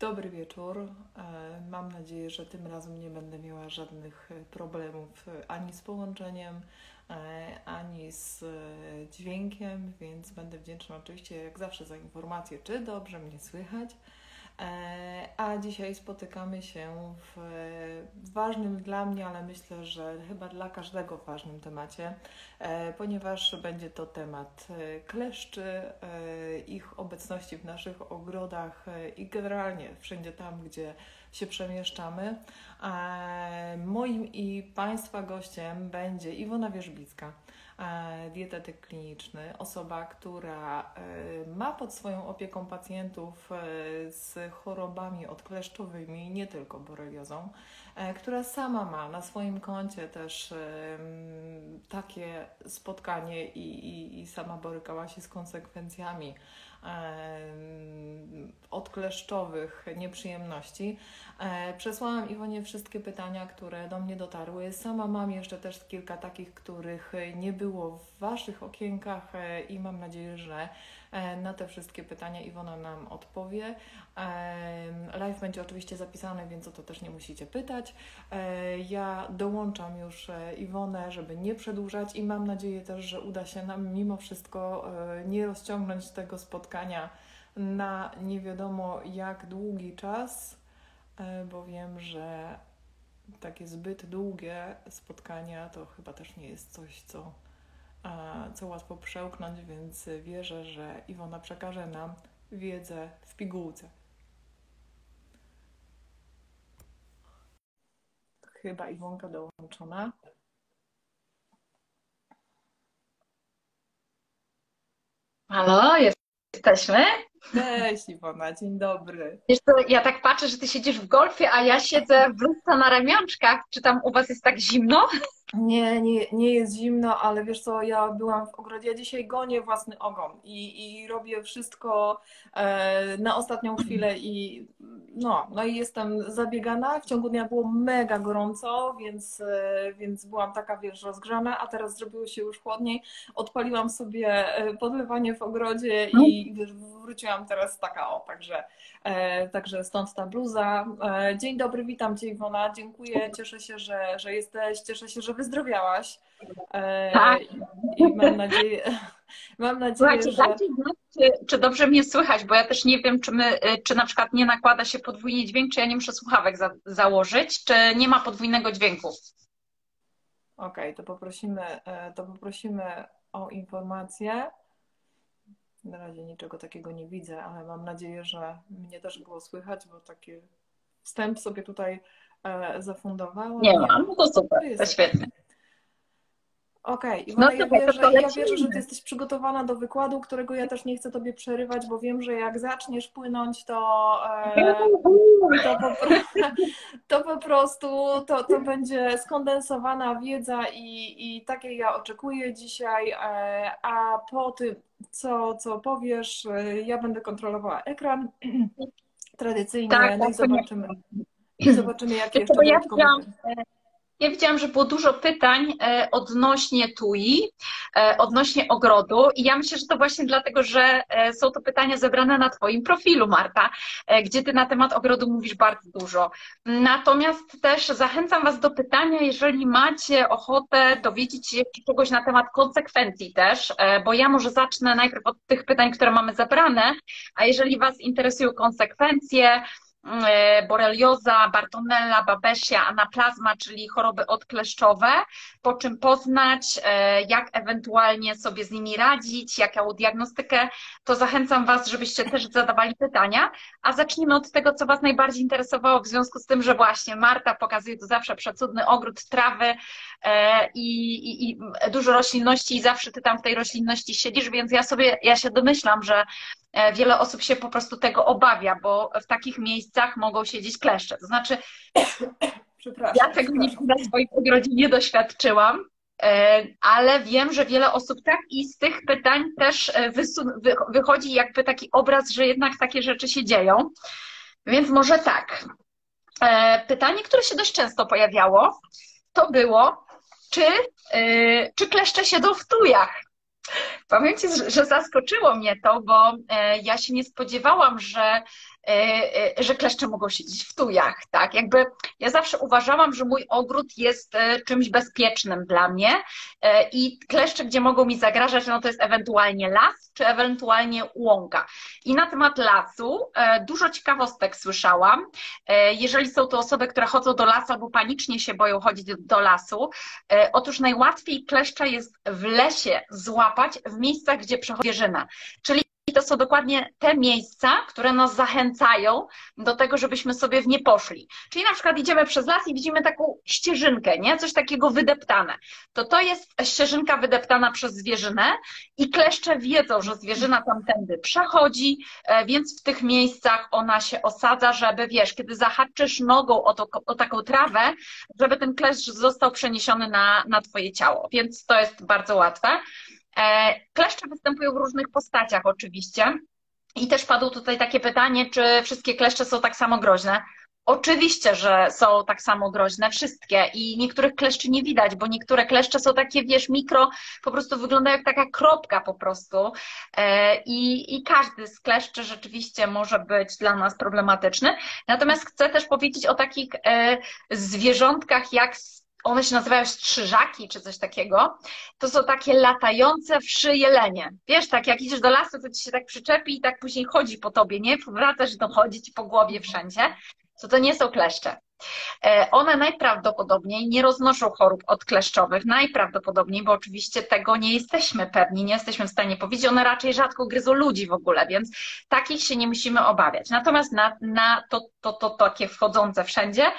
Dobry wieczór. E, mam nadzieję, że tym razem nie będę miała żadnych e, problemów e, ani z połączeniem, ani z dźwiękiem, więc będę wdzięczna oczywiście jak zawsze za informację, czy dobrze mnie słychać. E, a dzisiaj spotykamy się w ważnym dla mnie, ale myślę, że chyba dla każdego ważnym temacie, e, ponieważ będzie to temat e, kleszczy, ich obecności w naszych ogrodach i generalnie wszędzie tam, gdzie się przemieszczamy. Moim i Państwa gościem będzie Iwona Wierzbicka dietetyk kliniczny, osoba, która e, ma pod swoją opieką pacjentów e, z chorobami odkleszczowymi, nie tylko boreliozą, która sama ma na swoim koncie też takie spotkanie i, i, i sama borykała się z konsekwencjami odkleszczowych nieprzyjemności. E, przesłałam Iwonie wszystkie pytania, które do mnie dotarły. Sama mam jeszcze też kilka takich, których nie było w Waszych okienkach e, i mam nadzieję, że e, na te wszystkie pytania Iwona nam odpowie. Live będzie oczywiście zapisany, więc o to też nie musicie pytać. Ja dołączam już Iwonę, żeby nie przedłużać i mam nadzieję też, że uda się nam mimo wszystko nie rozciągnąć tego spotkania na nie wiadomo jak długi czas, bo wiem, że takie zbyt długie spotkania to chyba też nie jest coś, co, co łatwo przełknąć, więc wierzę, że Iwona przekaże nam wiedzę w pigułce. Chyba Iwonka dołączona. Halo, jesteśmy? Cześć Iwona, dzień dobry. Wiesz co, ja tak patrzę, że ty siedzisz w golfie, a ja siedzę w bluzce na ramionczkach. Czy tam u was jest tak zimno? Nie, nie, nie jest zimno, ale wiesz co, ja byłam w ogrodzie, ja dzisiaj gonię własny ogon i, i robię wszystko e, na ostatnią chwilę i no, no i jestem zabiegana. W ciągu dnia było mega gorąco, więc, e, więc byłam taka, wiesz, rozgrzana, a teraz zrobiło się już chłodniej. Odpaliłam sobie e, podlewanie w ogrodzie i wiesz, wróciłam teraz taka, o, także, e, także stąd ta bluza. E, dzień dobry, witam Cię Iwona, dziękuję, cieszę się, że, że jesteś, cieszę się, że wyzdrowiałaś. E, tak. I, i mam nadzieję, mam nadzieję, Słuchajcie, że... Dajcie znać, czy, czy dobrze mnie słychać, bo ja też nie wiem, czy, my, czy na przykład nie nakłada się podwójnie dźwięk, czy ja nie muszę słuchawek za, założyć, czy nie ma podwójnego dźwięku. Okej, okay, to poprosimy, to poprosimy o informację. Na razie niczego takiego nie widzę, ale mam nadzieję, że mnie też było słychać, bo taki wstęp sobie tutaj e, zafundowałam. Nie mam, no to super, to świetnie. Okej, okay. no, ja, wierzę, ja wierzę, że Ty jesteś przygotowana do wykładu, którego ja też nie chcę Tobie przerywać, bo wiem, że jak zaczniesz płynąć, to, e, to, po, to po prostu to, to będzie skondensowana wiedza i, i takiej ja oczekuję dzisiaj, e, a po tym, co, co powiesz, e, ja będę kontrolowała ekran tradycyjnie, tak, no tak, i zobaczymy, i zobaczymy jakie jeszcze dodatkowe... Ja widziałam, że było dużo pytań e, odnośnie TUI, e, odnośnie ogrodu i ja myślę, że to właśnie dlatego, że e, są to pytania zebrane na Twoim profilu, Marta, gdzie Ty na temat ogrodu mówisz bardzo dużo. Natomiast też zachęcam Was do pytania, jeżeli macie ochotę dowiedzieć się czegoś na temat konsekwencji też, bo ja może zacznę najpierw od tych pytań, które mamy zebrane, a jeżeli Was interesują konsekwencje, borelioza, bartonella, babesia, anaplazma, czyli choroby odkleszczowe, po czym poznać, e, jak ewentualnie sobie z nimi radzić, jaką diagnostykę, to zachęcam Was, żebyście też zadawali pytania, a zacznijmy od tego, co Was najbardziej interesowało w związku z tym, że właśnie Marta pokazuje tu zawsze przecudny ogród trawy e, i, i, i dużo roślinności i zawsze Ty tam w tej roślinności siedzisz, więc ja sobie, ja się domyślam, że wiele osób się po prostu tego obawia, bo w takich miejscach mogą siedzieć kleszcze. To znaczy, ja tego nigdy na swoim ogrodzie nie doświadczyłam, e, ale wiem, że wiele osób tak i z tych pytań też e, wychodzi jakby taki obraz, że jednak takie rzeczy się dzieją. Więc może tak. E, pytanie, które się dość często pojawiało, to było, czy, czy kleszcze siedzą w tujach? Powiem Ci, że zaskoczyło mnie to, bo e, ja się nie spodziewałam, że że kleszcze mogą siedzieć w tujach, tak? Jakby ja zawsze uważałam, że mój ogród jest e, czymś bezpiecznym dla mnie i kleszcze, gdzie mogą mi zagrażać, no to jest ewentualnie las, czy ewentualnie łąka. I na temat lasu dużo ciekawostek słyszałam. Jeżeli są to osoby, które chodzą do lasu albo panicznie się boją chodzić do lasu, otóż najłatwiej kleszcza jest w lesie złapać w miejscach, gdzie przechodzi zwierzyna. Czyli i to są dokładnie te miejsca, które nas zachęcają do tego, żebyśmy sobie w nie poszli. Czyli na przykład idziemy przez las i widzimy taką ścieżynkę, nie? Coś takiego wydeptane. To to jest ścieżynka wydeptana przez zwierzynę i kleszcze wiedzą, że zwierzyna tamtędy przechodzi, e, więc w tych miejscach ona się osadza, żeby, wiesz, kiedy zahaczysz nogą o, to, o taką trawę, żeby ten kleszcz został przeniesiony na, na twoje ciało. Więc to jest bardzo łatwe. E, kleszcze występują w różnych postaciach oczywiście. I też padło tutaj takie pytanie, czy wszystkie kleszcze są tak samo groźne. Oczywiście, że są tak samo groźne, wszystkie i niektórych kleszczy nie widać, bo niektóre kleszcze są takie, wiesz, mikro, po prostu wyglądają jak taka kropka po prostu e, i, i każdy z kleszczy rzeczywiście może być dla nas problematyczny. Natomiast chcę też powiedzieć o takich e, zwierzątkach jak one się nazywają strzyżaki czy coś takiego, to są takie latające wszy jelenie. Wiesz, tak jak idziesz do lasu, to ci się tak przyczepi i tak później chodzi po tobie, nie? Wracasz i to chodzi ci po głowie wszędzie. To to nie są kleszcze. E, one najprawdopodobniej nie roznoszą chorób odkleszczowych, najprawdopodobniej, bo oczywiście tego nie jesteśmy pewni, nie jesteśmy w stanie powiedzieć. One raczej rzadko gryzą ludzi w ogóle, więc takich się nie musimy obawiać. Natomiast na, na to, to, to, to takie wchodzące wszędzie,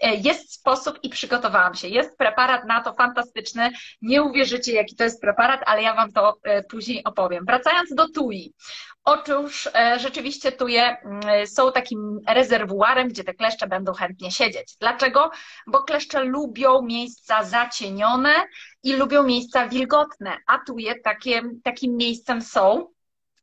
jest sposób i przygotowałam się. Jest preparat na to fantastyczny. Nie uwierzycie, jaki to jest preparat, ale ja Wam to e, później opowiem. Wracając do tui. Otóż e, rzeczywiście tuje mm, są takim rezerwuarem, gdzie te kleszcze będą chętnie siedzieć. Dlaczego? Bo kleszcze lubią miejsca zacienione i lubią miejsca wilgotne, a tuje takie, takim miejscem są.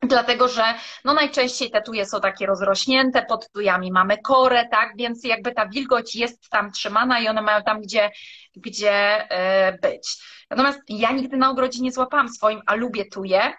Dlatego, że no najczęściej te tuje są takie rozrośnięte, pod tujami mamy korę, tak, więc jakby ta wilgoć jest tam trzymana i one mają tam gdzie, gdzie e, być. Natomiast ja nigdy na ogrodzie nie złapałam swoim, a lubię tuje.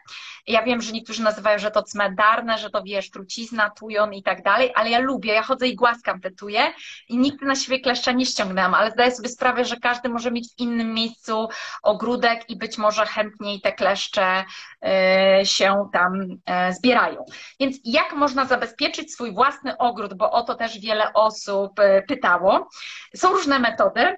Ja wiem, że niektórzy nazywają, że to cmentarne, że to wiesz, trucizna, tujon i tak dalej, ale ja lubię, ja chodzę i głaskam te tuje i nigdy na siebie kleszcza nie ściągnęłam, ale zdaję sobie sprawę, że każdy może mieć w innym miejscu ogródek i być może chętniej te kleszcze e, się tam e, zbierają. Więc jak można zabezpieczyć swój własny ogród, bo o to też wiele osób pytało. Są różne metody.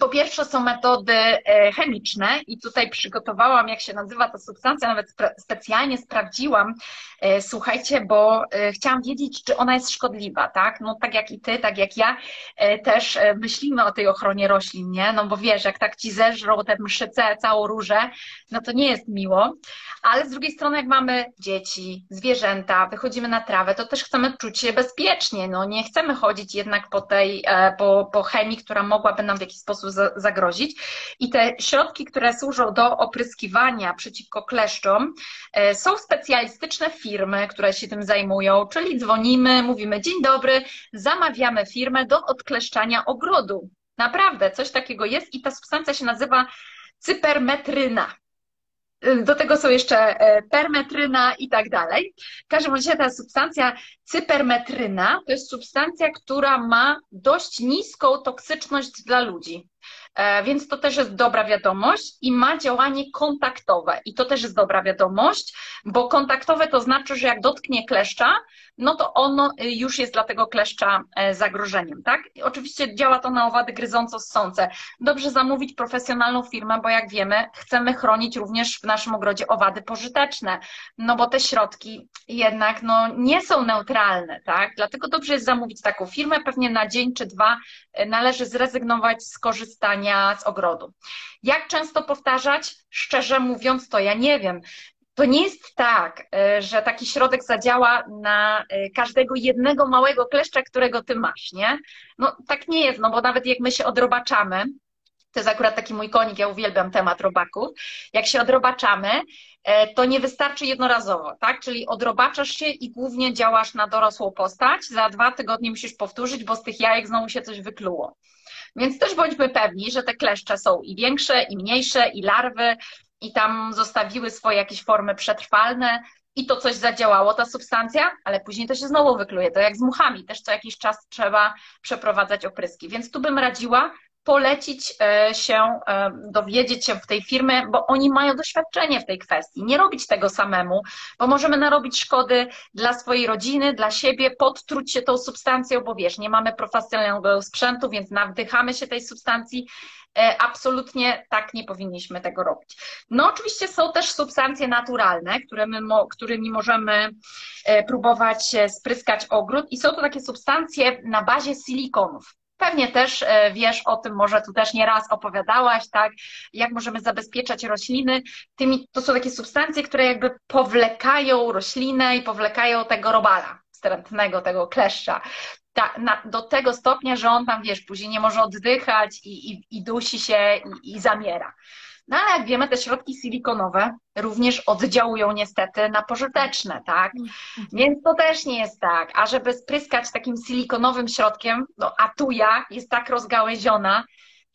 Po pierwsze są metody e, chemiczne i tutaj przygotowałam, jak się nazywa ta substancja, nawet specjalnie sprawdziłam, e, słuchajcie, bo e, chciałam wiedzieć, czy ona jest szkodliwa, tak? No tak jak i ty, tak jak ja, też myślimy o tej ochronie roślin, nie? No bo wiesz, jak tak ci zeżrą te mszyce, całą różę, no to nie jest miło, ale z drugiej strony, jak mamy dzieci, zwierzęta, wychodzimy na trawę, to też chcemy czuć się bezpiecznie, no nie chcemy chodzić jednak po tej, po, po chemii, która mogłaby nam w jakiś sposób sposób zagrozić. I te środki, które służą do opryskiwania przeciwko kleszczom, e, są specjalistyczne firmy, które się tym zajmują, czyli dzwonimy, mówimy dzień dobry, zamawiamy firmę do odkleszczania ogrodu. Naprawdę, coś takiego jest i ta substancja się nazywa cypermetryna. Do tego są jeszcze e, permetryna i tak dalej. W każdym razie ta substancja cypermetryna to jest substancja, która ma dość niską toksyczność dla ludzi. E, więc to też jest dobra wiadomość i ma działanie kontaktowe. I to też jest dobra wiadomość, bo kontaktowe to znaczy, że jak dotknie kleszcza, no to ono y, już jest dla tego kleszcza e, zagrożeniem, tak? I oczywiście działa to na owady gryząco-ssące. Dobrze zamówić profesjonalną firmę, bo jak wiemy, chcemy chronić również w naszym ogrodzie owady pożyteczne, no bo te środki jednak no, nie są neutralne, tak? Dlatego dobrze jest zamówić taką firmę, pewnie na dzień czy dwa e, należy zrezygnować z korzystania z ogrodu. Jak często powtarzać? Szczerze mówiąc, to ja nie wiem to nie jest tak, e, że taki środek zadziała na e, każdego jednego małego kleszcza, którego ty masz, nie? No tak nie jest, no bo nawet jak my się odrobaczamy, to jest akurat taki mój konik, ja uwielbiam temat robaków. Jak się odrobaczamy, e, to nie wystarczy jednorazowo, tak? Czyli odrobaczasz się i głównie działasz na dorosłą postać. Za dwa tygodnie musisz powtórzyć, bo z tych jajek znowu się coś wykluło. Więc też bądźmy pewni, że te kleszcze są i większe, i mniejsze, i larwy, i tam zostawiły swoje jakieś formy przetrwalne i to coś zadziałało, ta substancja, ale później to się znowu wykluje. To jak z muchami, też co jakiś czas trzeba przeprowadzać opryski. Więc tu bym radziła polecić e, się, e, dowiedzieć się w tej firmie, bo oni mają doświadczenie w tej kwestii. Nie robić tego samemu, bo możemy narobić szkody dla swojej rodziny, dla siebie, podtruć się tą substancją, bo wiesz, nie mamy profesjonalnego sprzętu, więc nawdychamy się tej substancji. E, absolutnie tak nie powinniśmy tego robić. No oczywiście są też substancje naturalne, które którymi możemy próbować spryskać ogród i są to takie substancje na bazie silikonów. Pewnie też e, wiesz o tym, może tu też nieraz opowiadałaś, tak, jak możemy zabezpieczać rośliny. Tymi, to są takie substancje, które jakby powlekają roślinę i powlekają tego robala wstrętnego, tego kleszcza. Ta, na, do tego stopnia, że on tam, wiesz, później nie może oddychać i, i, i dusi się i, i zamiera. No ale jak wiemy, te środki silikonowe również oddziałują niestety na pożyteczne, tak? Więc to też nie jest tak. A żeby spryskać takim silikonowym środkiem, no a tuja jest tak rozgałęziona,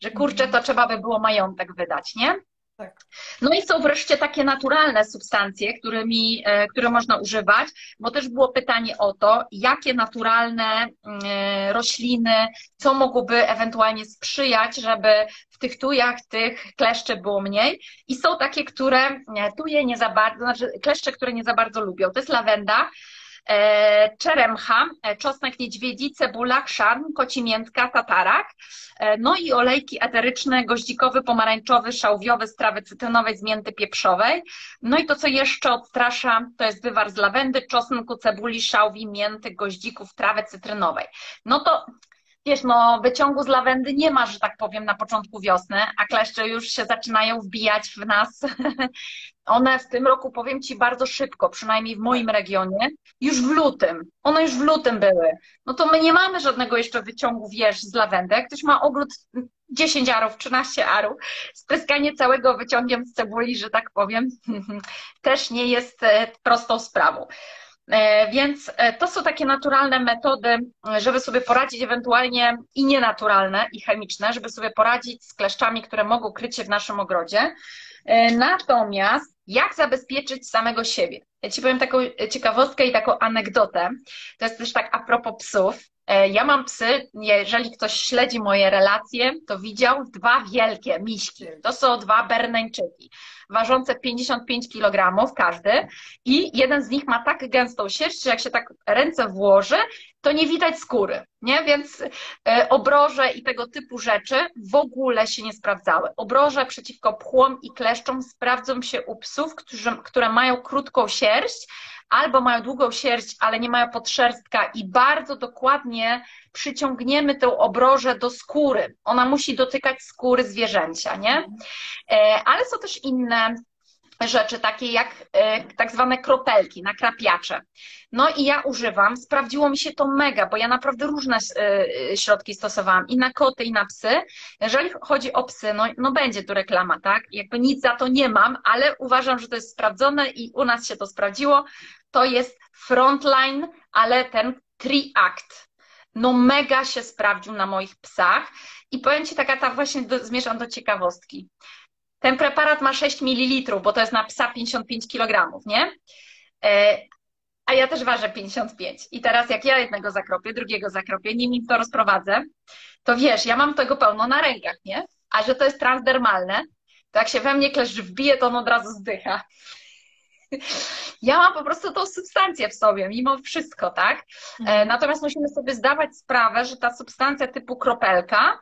że kurczę, to trzeba by było majątek wydać, nie? Tak. No i są wreszcie takie naturalne substancje, którymi, e, które można używać, bo też było pytanie o to, jakie naturalne e, rośliny, co mogłoby ewentualnie sprzyjać, żeby w tych tujach tych kleszczy było mniej. I są takie, które e, tuje nie za bardzo, znaczy kleszcze, które nie za bardzo lubią. To jest lawenda, czeremcha, e, czosnek niedźwiedzi, cebula, chrzan, kocimiętka, tatarak, e, no i olejki eteryczne, goździkowy, pomarańczowy, szałwiowy z trawy cytrynowej, z mięty pieprzowej. No i to, co jeszcze odstrasza, to jest wywar z lawendy, czosnku, cebuli, szałwi, mięty, goździków, trawy cytrynowej. No to wiesz, no wyciągu z lawendy nie ma, że tak powiem, na początku wiosny, a kleszcze już się zaczynają wbijać w nas. One w tym roku, powiem Ci, bardzo szybko, przynajmniej w moim regionie, już w lutym. One już w lutym były. No to my nie mamy żadnego jeszcze wyciągu, wiesz, z lawendy. Jak ktoś ma ogród 10 arów, 13 arów, spryskanie całego wyciągiem z cebuli, że tak powiem, też nie jest e, prostą sprawą. E, więc e, to są takie naturalne metody, żeby sobie poradzić, ewentualnie i nienaturalne, i chemiczne, żeby sobie poradzić z kleszczami, które mogą kryć się w naszym ogrodzie. Natomiast jak zabezpieczyć samego siebie? Ja Ci powiem taką ciekawostkę i taką anegdotę. To jest też tak a propos psów. Ja mam psy, jeżeli ktoś śledzi moje relacje, to widział dwa wielkie miśki. To są dwa berneńczyki ważące 55 kg każdy i jeden z nich ma tak gęstą sierść, że jak się tak ręce włoży, to nie widać skóry, nie? Więc e, obroże i tego typu rzeczy w ogóle się nie sprawdzały. Obroże przeciwko pchłom i kleszczom sprawdzą się u psów, którzy, które mają krótką sierść, albo mają długą sierść, ale nie mają podszerstka i bardzo dokładnie przyciągniemy tę obrożę do skóry. Ona musi dotykać skóry zwierzęcia, nie? E, ale są też inne rzeczy, takie jak e, tak zwane kropelki, nakrapiacze. No i ja używam, sprawdziło mi się to mega, bo ja naprawdę różne e, środki stosowałam i na koty, i na psy. Jeżeli chodzi o psy, no, no będzie tu reklama, tak? Jakby nic za to nie mam, ale uważam, że to jest sprawdzone i u nas się to sprawdziło. To jest Frontline, ale ten Tri-Act. No mega się sprawdził na moich psach i powiem Ci taka, ta właśnie do, zmierzam do ciekawostki. Ten preparat ma 6 ml, bo to jest na psa 55 kg, nie? E, a ja też ważę 55. I teraz jak ja jednego zakropię, drugiego zakropię, nim im to rozprowadzę, to wiesz, ja mam tego pełno na rękach, nie? A że to jest transdermalne, to jak się we mnie kleszcz wbije, to on od razu zdycha. Ja mam po prostu tą substancję w sobie, mimo wszystko, tak? E, mhm. Natomiast musimy sobie zdawać sprawę, że ta substancja typu kropelka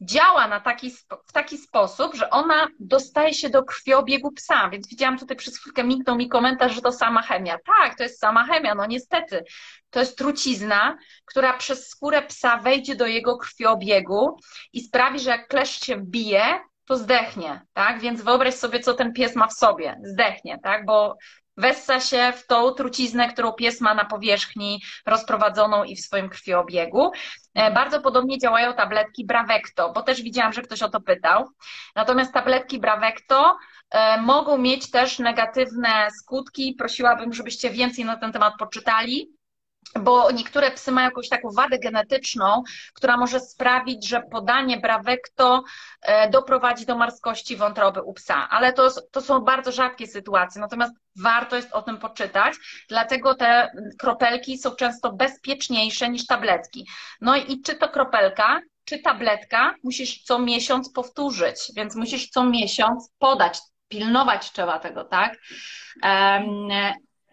działa na taki, w taki sposób, że ona dostaje się do krwiobiegu psa, więc widziałam tutaj przez chwilkę mignął mi komentarz, że to sama chemia. Tak, to jest sama chemia, no niestety. To jest trucizna, która przez skórę psa wejdzie do jego krwiobiegu i sprawi, że jak kleszcz się bije, to zdechnie, tak? Więc wyobraź sobie, co ten pies ma w sobie. Zdechnie, tak? Bo wessa się w tą truciznę, którą pies ma na powierzchni rozprowadzoną i w swoim krwiobiegu. E, bardzo podobnie działają tabletki Bravecto, bo też widziałam, że ktoś o to pytał. Natomiast tabletki Bravecto e, mogą mieć też negatywne skutki. Prosiłabym, żebyście więcej na ten temat poczytali. Bo niektóre psy mają jakąś taką wadę genetyczną, która może sprawić, że podanie brawekto e, doprowadzi do marskości wątroby u psa. Ale to, to są bardzo rzadkie sytuacje, natomiast warto jest o tym poczytać, dlatego te kropelki są często bezpieczniejsze niż tabletki. No i czy to kropelka, czy tabletka, musisz co miesiąc powtórzyć, więc musisz co miesiąc podać, pilnować trzeba tego, tak?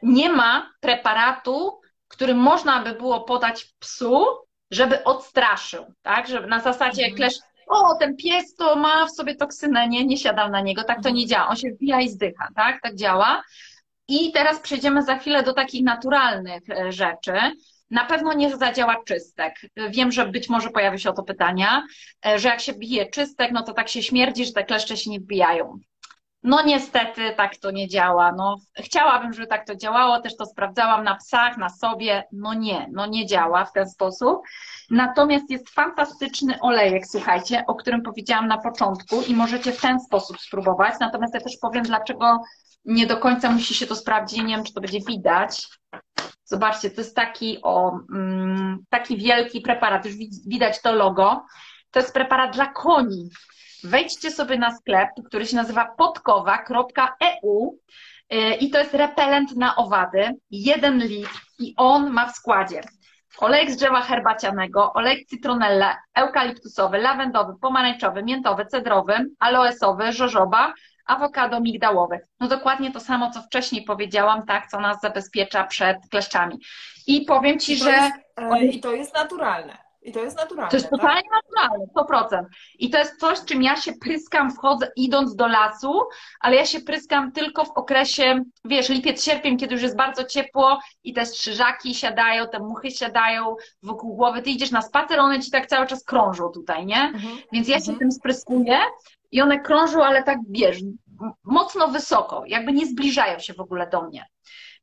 nie ma preparatu, który można by było podać psu, żeby odstraszył, tak? Żeby na zasadzie mhm. klesz, o, ten pies to ma w sobie toksynę, nie, nie siadam na niego, tak to nie działa, on się wbija i zdycha, tak? Tak działa. I teraz przejdziemy za chwilę do takich naturalnych e, rzeczy. Na pewno nie zadziała czystek. Wiem, że być może pojawi się o to pytania, e, że jak się bije czystek, no to tak się śmierdzi, że te kleszcze się nie wbijają. No niestety tak to nie działa. No, chciałabym, żeby tak to działało, też to sprawdzałam na psach, na sobie. No nie, no nie działa w ten sposób. Natomiast jest fantastyczny olejek, słuchajcie, o którym powiedziałam na początku i możecie w ten sposób spróbować. Natomiast ja też powiem, dlaczego nie do końca musi się to sprawdzić. Nie wiem, czy to będzie widać. Zobaczcie, to jest taki, o, mm, taki wielki preparat. Już widać to logo. To jest preparat dla koni wejdźcie sobie na sklep, który się nazywa podkowa.eu y, i to jest repelent na owady, jeden litr i on ma w składzie olejek z drzewa herbacianego, olejek cytronella, eukaliptusowy, lawendowy, pomarańczowy, miętowy, cedrowy, aloesowy, żożoba, awokado migdałowy. No dokładnie to samo, co wcześniej powiedziałam, tak, co nas zabezpiecza przed kleszczami. I powiem Ci, I że... Jest, e, I to jest naturalne. I to jest naturalne. To jest tak? totalnie naturalne, 100%. I to jest coś, czym ja się pryskam, wchodzę idąc do lasu, ale ja się pryskam tylko w okresie, wiesz, lipiec, sierpień, kiedy już jest bardzo ciepło i te strzyżaki siadają, te muchy siadają wokół głowy. Ty idziesz na spacer, one ci tak cały czas krążą tutaj, nie? Mhm. Więc ja się mhm. tym spryskuję i one krążą, ale tak, wiesz, mocno wysoko, jakby nie zbliżają się w ogóle do mnie.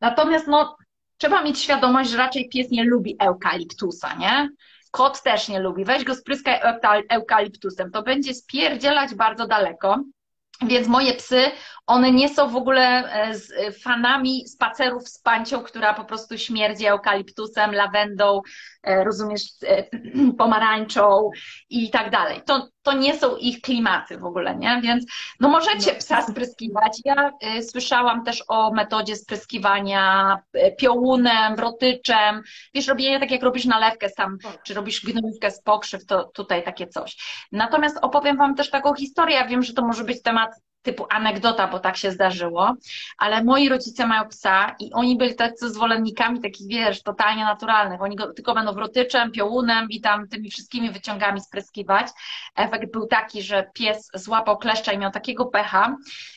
Natomiast, no, trzeba mieć świadomość, że raczej pies nie lubi eukaliptusa, nie? Kot też nie lubi. Weź go spryskaj eukaliptusem. To będzie spierdzielać bardzo daleko. Więc moje psy, one nie są w ogóle e, e, fanami spacerów z pancią, która po prostu śmierdzi eukaliptusem, lawendą, rozumiesz, pomarańczą i tak dalej. To, to nie są ich klimaty w ogóle, nie? Więc no możecie psa spryskiwać. Ja y, słyszałam też o metodzie spryskiwania piołunem, wrotyczem. Wiesz, robienie tak jak robisz nalewkę sam, czy robisz gnojówkę z pokrzyw, to tutaj takie coś. Natomiast opowiem Wam też taką historię. Ja wiem, że to może być temat typu anegdota, bo tak się zdarzyło, ale moi rodzice mają psa i oni byli tacy zwolennikami takich, wiesz, totalnie naturalnych. Oni go tylko będą wrotyczem, piołunem i tam tymi wszystkimi wyciągami spryskiwać. Efekt był taki, że pies złapał kleszcza i miał takiego pecha,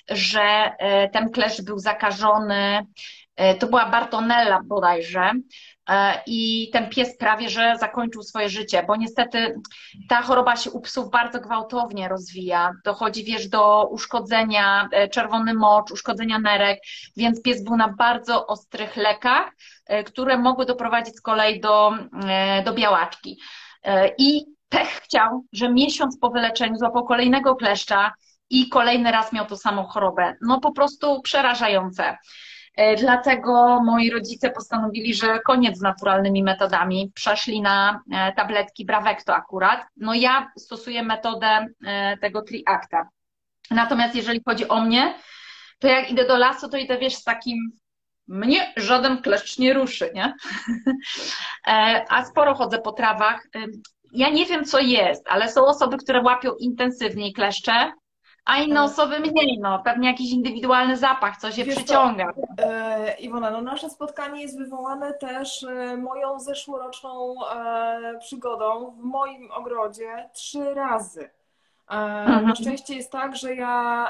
że e, ten kleszcz był zakażony, e, to była Bartonella bodajże, i ten pies prawie, że zakończył swoje życie, bo niestety ta choroba się u psów bardzo gwałtownie rozwija. Dochodzi, wiesz, do uszkodzenia e, czerwony mocz, uszkodzenia nerek, więc pies był na bardzo ostrych lekach, e, które mogły doprowadzić z kolei do, do białaczki. I pech chciał, że miesiąc po wyleczeniu złapał kolejnego kleszcza i kolejny raz miał tą samą chorobę. No po prostu przerażające. E, dlatego moi rodzice postanowili, że koniec z naturalnymi metodami. Przeszli na e, tabletki Bravecto akurat. No ja stosuję metodę e, tego triakta. Natomiast jeżeli chodzi o mnie, to jak idę do lasu, to idę, wiesz, z takim mnie żaden kleszcz nie ruszy, nie? A sporo chodzę po trawach. Ja nie wiem, co jest, ale są osoby, które łapią intensywniej kleszcze, a inne e, osoby mniej, no, pewnie jakiś indywidualny zapach, co się Wiesz przyciąga. To, e, Iwona, no nasze spotkanie jest wywołane też e, moją zeszłoroczną e, przygodą w moim ogrodzie trzy razy. E, mhm. Na szczęście jest tak, że ja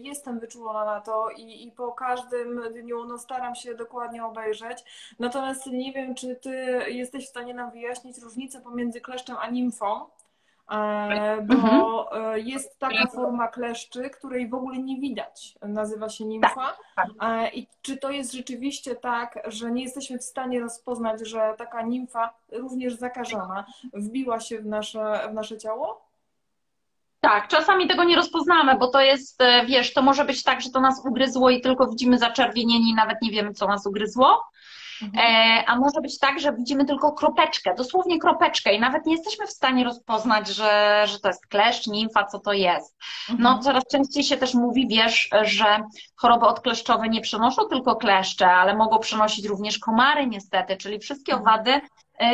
jestem wyczulona na to i, i po każdym dniu no, staram się dokładnie obejrzeć. Natomiast nie wiem, czy ty jesteś w stanie nam wyjaśnić różnicę pomiędzy kleszczem a nimfą. E, bo mhm. E, jest taka forma kleszczy, której w ogóle nie widać. Nazywa się nimfa. Tak, tak. E, I czy to jest rzeczywiście tak, że nie jesteśmy w stanie rozpoznać, że taka nimfa, również zakażona, wbiła się w nasze, w nasze ciało? Tak, czasami tego nie rozpoznamy, bo to jest, wiesz, to może być tak, że to nas ugryzło i tylko widzimy zaczerwienienie i nawet nie wiemy, co nas ugryzło. Mhm. e, a może być tak, że widzimy tylko kropeczkę, dosłownie kropeczkę i nawet nie jesteśmy w stanie rozpoznać, że, że to jest kleszcz, nimfa, co to jest. Mhm. No coraz częściej się też mówi, wiesz, że choroby odkleszczowe nie przenoszą tylko kleszcze, ale mogą przenosić również komary niestety, czyli wszystkie mhm. owady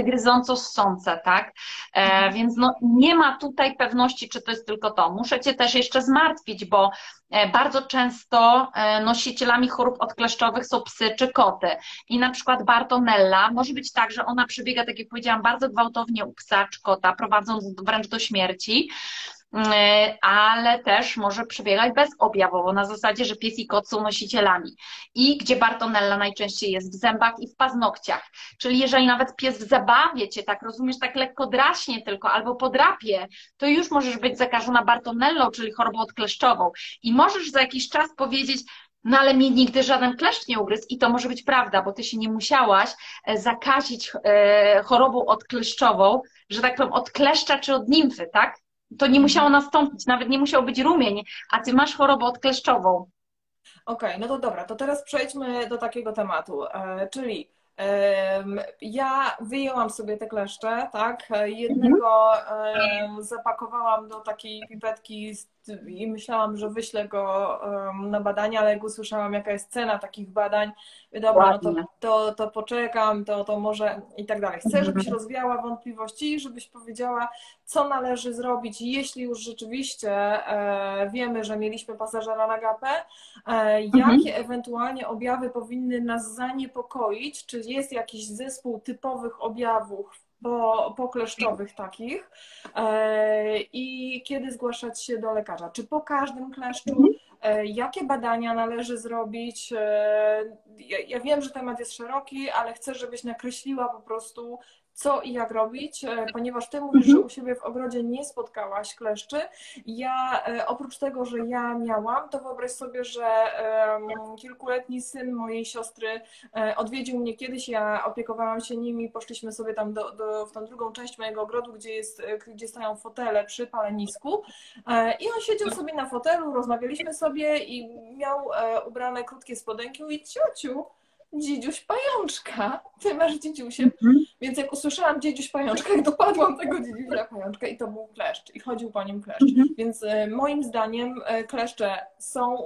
gryząco-ssące, tak? E, mhm. Więc no, nie ma tutaj pewności, czy to jest tylko to. Muszę Cię też jeszcze zmartwić, bo e, bardzo często nosicielami chorób odkleszczowych są psy czy koty. I na przykład Bartonella może być tak, że ona przebiega, tak jak powiedziałam, bardzo gwałtownie u psa czy kota, prowadząc wręcz do śmierci. E, ale też może przebiegać bezobjawowo, na zasadzie, że pies i kot są nosicielami. I gdzie Bartonella najczęściej jest w zębach i w paznokciach. Czyli jeżeli nawet pies w zabawie cię, tak rozumiesz, tak lekko draśnie tylko albo podrapie, to już możesz być zakażona Bartonellą, czyli chorobą odkleszczową. I możesz za jakiś czas powiedzieć, no ale mi nigdy żaden kleszcz nie ugryzł i to może być prawda, bo ty się nie musiałaś e, zakazić e, chorobą odkleszczową, że tak powiem, od kleszcza czy od nimfy, tak? To nie musiało nastąpić, nawet nie musiał być rumień, a ty masz chorobę odkleszczową. Okej, okay, no to dobra, to teraz przejdźmy do takiego tematu, e, czyli ja wyjęłam sobie te kleszcze, tak? Jednego zapakowałam do takiej pipetki i myślałam, że wyślę go na badania, ale jak usłyszałam, jaka jest cena takich badań, dobra, no to, to, to poczekam, to, to może i tak dalej. Chcę, żebyś mhm. rozwiała wątpliwości, żebyś powiedziała, co należy zrobić, jeśli już rzeczywiście e, wiemy, że mieliśmy pasażera na gapę, e, jakie mhm. ewentualnie objawy powinny nas zaniepokoić, czy jest jakiś zespół typowych objawów po, pokleszczowych takich e, i kiedy zgłaszać się do lekarza. Czy po każdym kleszczu, mhm. e, jakie badania należy zrobić? E, ja, ja wiem, że temat jest szeroki, ale chcę, żebyś nakreśliła po prostu co i jak robić, e, ponieważ ty mówisz, że mhm. u siebie w ogrodzie nie spotkałaś kleszczy. Ja e, oprócz tego, że ja miałam, to wyobraź sobie, że kilkuletni syn mojej siostry e, odwiedził mnie kiedyś, ja opiekowałam się nimi, poszliśmy sobie tam do, do, w tą drugą część mojego ogrodu, gdzie, jest, gdzie stają fotele przy palenisku. I on siedział sobie na fotelu, rozmawialiśmy sobie i miał ubrane krótkie spodenki. I ciociu, dziedziuś pajączka, ty masz dziedziusie. Mhm. Więc jak usłyszałam dziedziuś pajączka, jak dopadłam tego dziedziusia pajączka i to był kleszcz i chodził po nim kleszcz. Mhm. Więc e, moim zdaniem e, kleszcze są,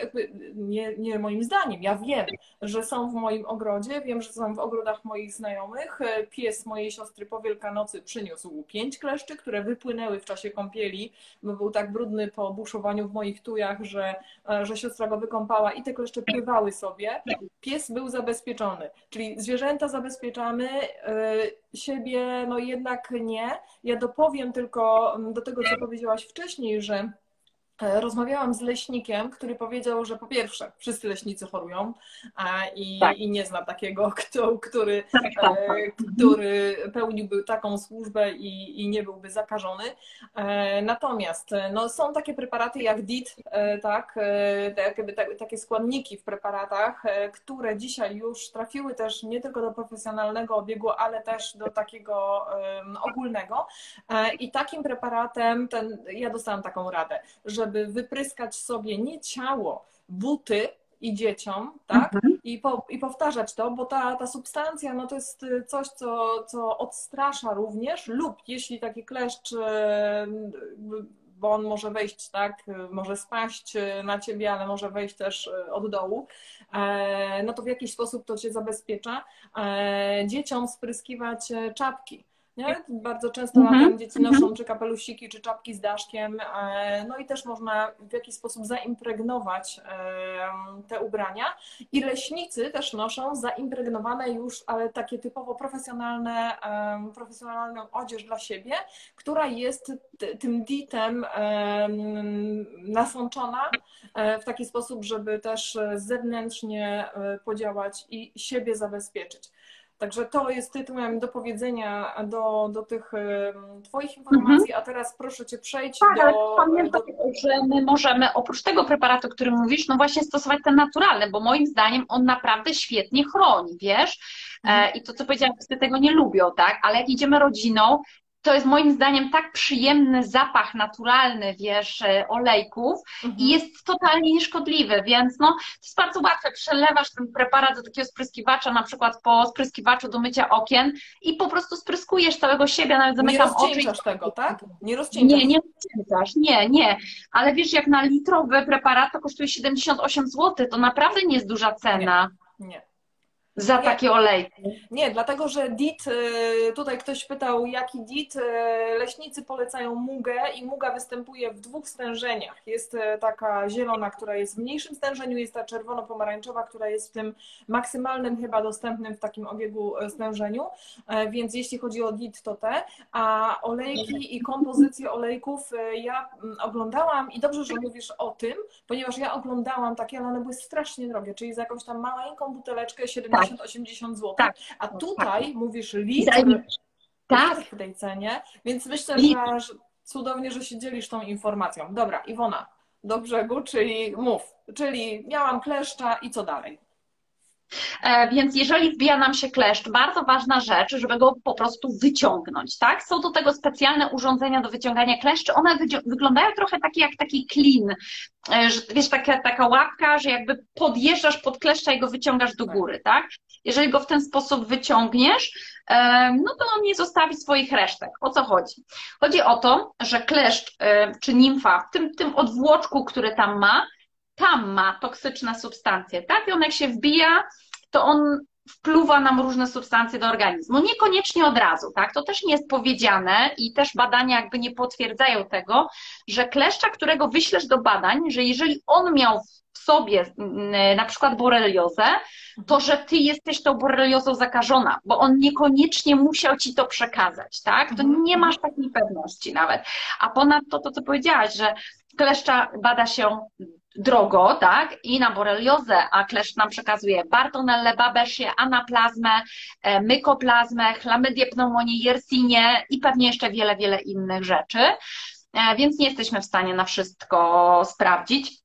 jakby nie, nie moim zdaniem, ja wiem, że są w moim ogrodzie, wiem, że są w ogrodach moich znajomych. E, pies mojej siostry po Wielkanocy przyniósł pięć kleszczy, które wypłynęły w czasie kąpieli, bo był tak brudny po buszowaniu w moich tujach, że, że siostra go wykąpała i te kleszcze pływały sobie. Pies był zabezpieczony, czyli zwierzęta zabezpieczamy, y, siebie no jednak nie. Ja dopowiem tylko mm, do tego, co powiedziałaś wcześniej, że rozmawiałam z leśnikiem, który powiedział, że po pierwsze, wszyscy leśnicy chorują i, tak. i nie znam takiego, kto, który, tak, tak, tak. E, który pełniłby taką służbę i, i nie byłby zakażony. E, natomiast no, są takie preparaty jak DIT, tak, takie, takie składniki w preparatach, które dzisiaj już trafiły też nie tylko do profesjonalnego obiegu, ale też do takiego ogólnego. I takim preparatem, ten, ja dostałam taką radę, że żeby wypryskać sobie nie ciało, buty i dzieciom, tak? Mhm. I, po, I powtarzać to, bo ta, ta substancja no to jest y, coś, co, co odstrasza również, lub jeśli taki kleszcz, y, bo on może wejść, tak, może spaść y, na ciebie, ale może wejść też od dołu, e, no to w jakiś sposób to cię zabezpiecza. E, dzieciom spryskiwać e, czapki nie? Bardzo często mhm. dzieci noszą mhm. czy kapelusiki, czy czapki z daszkiem. E, no i też można w jakiś sposób zaimpregnować te ubrania. I leśnicy też noszą zaimpregnowane już, ale takie typowo profesjonalne, profesjonalną odzież dla siebie, która jest tym ditem nasączona e, w taki sposób, żeby też zewnętrznie e, podziałać i siebie zabezpieczyć. Także to jest tytułem do powiedzenia do, do tych Twoich informacji, mhm. a teraz proszę Cię przejść tak, do... Ale pamiętaj, że my możemy oprócz tego preparatu, o którym mówisz, no właśnie stosować ten naturalny, bo moim zdaniem on naprawdę świetnie chroni, wiesz? E, mhm. I to, co powiedziałam, wszyscy tego nie lubią, tak? Ale jak idziemy rodziną, to jest moim zdaniem tak przyjemny zapach naturalny, wiesz, e, olejków Mhm. i jest totalnie nieszkodliwy, więc no, to jest bardzo łatwe. Przelewasz ten preparat do takiego spryskiwacza, na przykład po spryskiwaczu do mycia okien i po prostu spryskujesz całego siebie, nawet Nie zamykam oczy. i- rozcieńczasz tego, tak? Nie rozcieńczasz. Nie, nie nie, nie. Ale wiesz, jak na litrowy preparat to kosztuje 78 zł, to naprawdę nie jest duża cena Nie. Za Nie. takie olejki. Nie, dlatego że DIT, y, tutaj ktoś pytał, jaki DIT, y, leśnicy polecają mugę i muga występuje w dwóch stężeniach. Jest y, taka zielona, która jest w mniejszym stężeniu, jest ta czerwono-pomarańczowa, która jest w tym maksymalnym chyba dostępnym w takim obiegu stężeniu, E, więc jeśli chodzi o DIT to te, a olejki i kompozycję olejków ja mm, oglądałam i dobrze, że mówisz o tym, ponieważ ja oglądałam takie, ale one były strasznie drogie, czyli za jakąś tam maleńką buteleczkę 70-80 zł. Tak. A tutaj mówisz litr. Tak, w tej cenie, więc myślę, że, że cudownie, że się dzielisz tą informacją. Dobra, Iwona, do brzegu, czyli mów. Czyli miałam kleszcza i co dalej? E, Więc jeżeli wbija nam się kleszcz, bardzo ważna rzecz, żeby go po prostu wyciągnąć, tak? Są do tego specjalne urządzenia do wyciągania kleszczy. One wyglądają trochę takie jak taki klin. E, że, Wiesz, taka, taka łapka, że jakby podjeżdżasz pod kleszcza i go wyciągasz do góry, tak? Jeżeli go w ten sposób wyciągniesz, e, no to on nie zostawi swoich resztek. O co chodzi? Chodzi o to, że kleszcz czy nimfa w tym, tym odwłoczku, który tam ma, tam ma toksyczne substancje, tak? I on jak się wbija, to on wpluwa nam różne substancje do organizmu. Niekoniecznie od razu, tak? To też nie jest powiedziane i też badania jakby nie potwierdzają tego, że kleszcza, którego wyślesz do badań, że jeżeli on miał w sobie mm, na przykład boreliozę, to że ty jesteś tą boreliozą zakażona, bo on niekoniecznie musiał ci to przekazać, tak? To Mhm. nie masz takiej pewności nawet. A ponadto to, co powiedziałaś, że kleszcza bada się drogo, tak? I na boreliozę, a kleszcz nam przekazuje Bartonellę, Babesię, anaplazmę, e, mykoplazmę, chlamydię, pneumonię, jersinię i pewnie jeszcze wiele, wiele innych rzeczy. E, Więc nie jesteśmy w stanie na wszystko sprawdzić.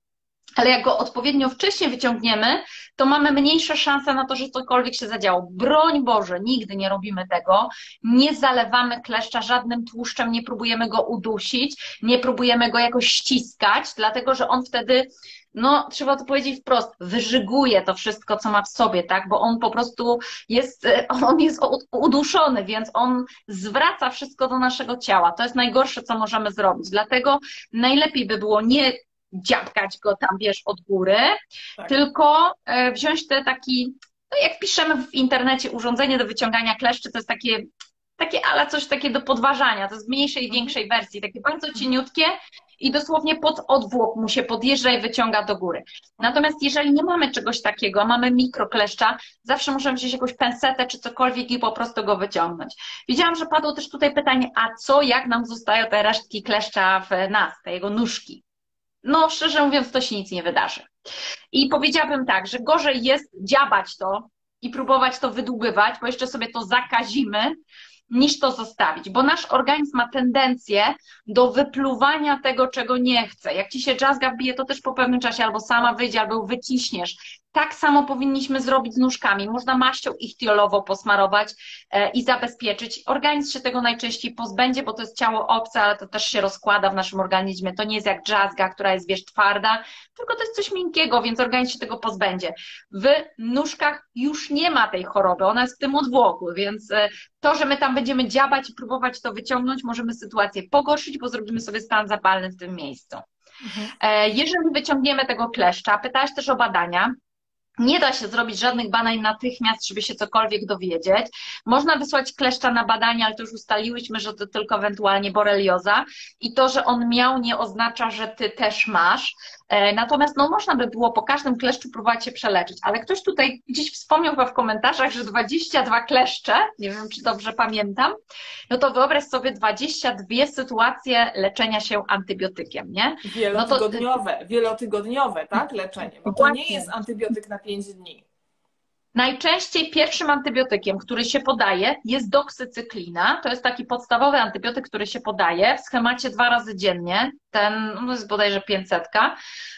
Ale jak go odpowiednio wcześnie wyciągniemy, to mamy mniejsze szanse na to, że cokolwiek się zadziało. Broń Boże, nigdy nie robimy tego. Nie zalewamy kleszcza żadnym tłuszczem, nie próbujemy go udusić, nie próbujemy go jakoś ściskać, dlatego że on wtedy, no trzeba to powiedzieć wprost, wyżyguje to wszystko, co ma w sobie, tak? Bo on po prostu jest, on jest uduszony, więc on zwraca wszystko do naszego ciała. To jest najgorsze, co możemy zrobić. Dlatego najlepiej by było nie dziabkać go tam, wiesz, od góry, Tak. tylko e, wziąć te taki, no jak piszemy w internecie, urządzenie do wyciągania kleszczy, to jest takie, takie ale coś takie do podważania, to jest w mniejszej i Mhm. większej wersji, takie bardzo cieniutkie i dosłownie pod odwłok mu się podjeżdża i wyciąga do góry. Natomiast jeżeli nie mamy czegoś takiego, mamy mikrokleszcza, zawsze możemy wziąć jakąś pensetę czy cokolwiek i po prostu go wyciągnąć. Widziałam, że padło też tutaj pytanie, a co jak nam zostają te resztki kleszcza w nas, te jego nóżki? No, szczerze mówiąc, to się nic nie wydarzy. I powiedziałabym tak, że gorzej jest dziabać to i próbować to wydłubywać, bo jeszcze sobie to zakazimy, niż to zostawić, bo nasz organizm ma tendencję do wypluwania tego, czego nie chce. Jak ci się jazzga wbije, to też po pewnym czasie albo sama wyjdzie, albo wyciśniesz. Tak samo powinniśmy zrobić z nóżkami. Można maścią ichtiolową posmarować e, i zabezpieczyć. Organizm się tego najczęściej pozbędzie, bo to jest ciało obce, ale to też się rozkłada w naszym organizmie. To nie jest jak jazzga, która jest, wiesz, twarda, tylko to jest coś miękkiego, więc organizm się tego pozbędzie. W nóżkach już nie ma tej choroby, ona jest w tym odwłoku, więc e, to, że my tam będziemy dziabać i próbować to wyciągnąć, możemy sytuację pogorszyć, bo zrobimy sobie stan zapalny w tym miejscu. Mhm. E, Jeżeli wyciągniemy tego kleszcza, pytałaś też o badania. Nie da się zrobić żadnych badań natychmiast, żeby się cokolwiek dowiedzieć. Można wysłać kleszcza na badania, ale to już ustaliłyśmy, że to tylko ewentualnie borelioza i to, że on miał, nie oznacza, że ty też masz. E, Natomiast no, można by było po każdym kleszczu próbować się przeleczyć, ale ktoś tutaj gdzieś wspomniał chyba w komentarzach, że 22 kleszcze, nie wiem czy dobrze pamiętam, no to wyobraź sobie 22 sytuacje leczenia się antybiotykiem, nie? Wielotygodniowe, wielotygodniowe, tak, leczenie, bo to nie jest antybiotyk na 5 dni. Najczęściej pierwszym antybiotykiem, który się podaje, jest doksycyklina. To jest taki podstawowy antybiotyk, który się podaje w schemacie dwa razy dziennie. Ten no jest bodajże 500.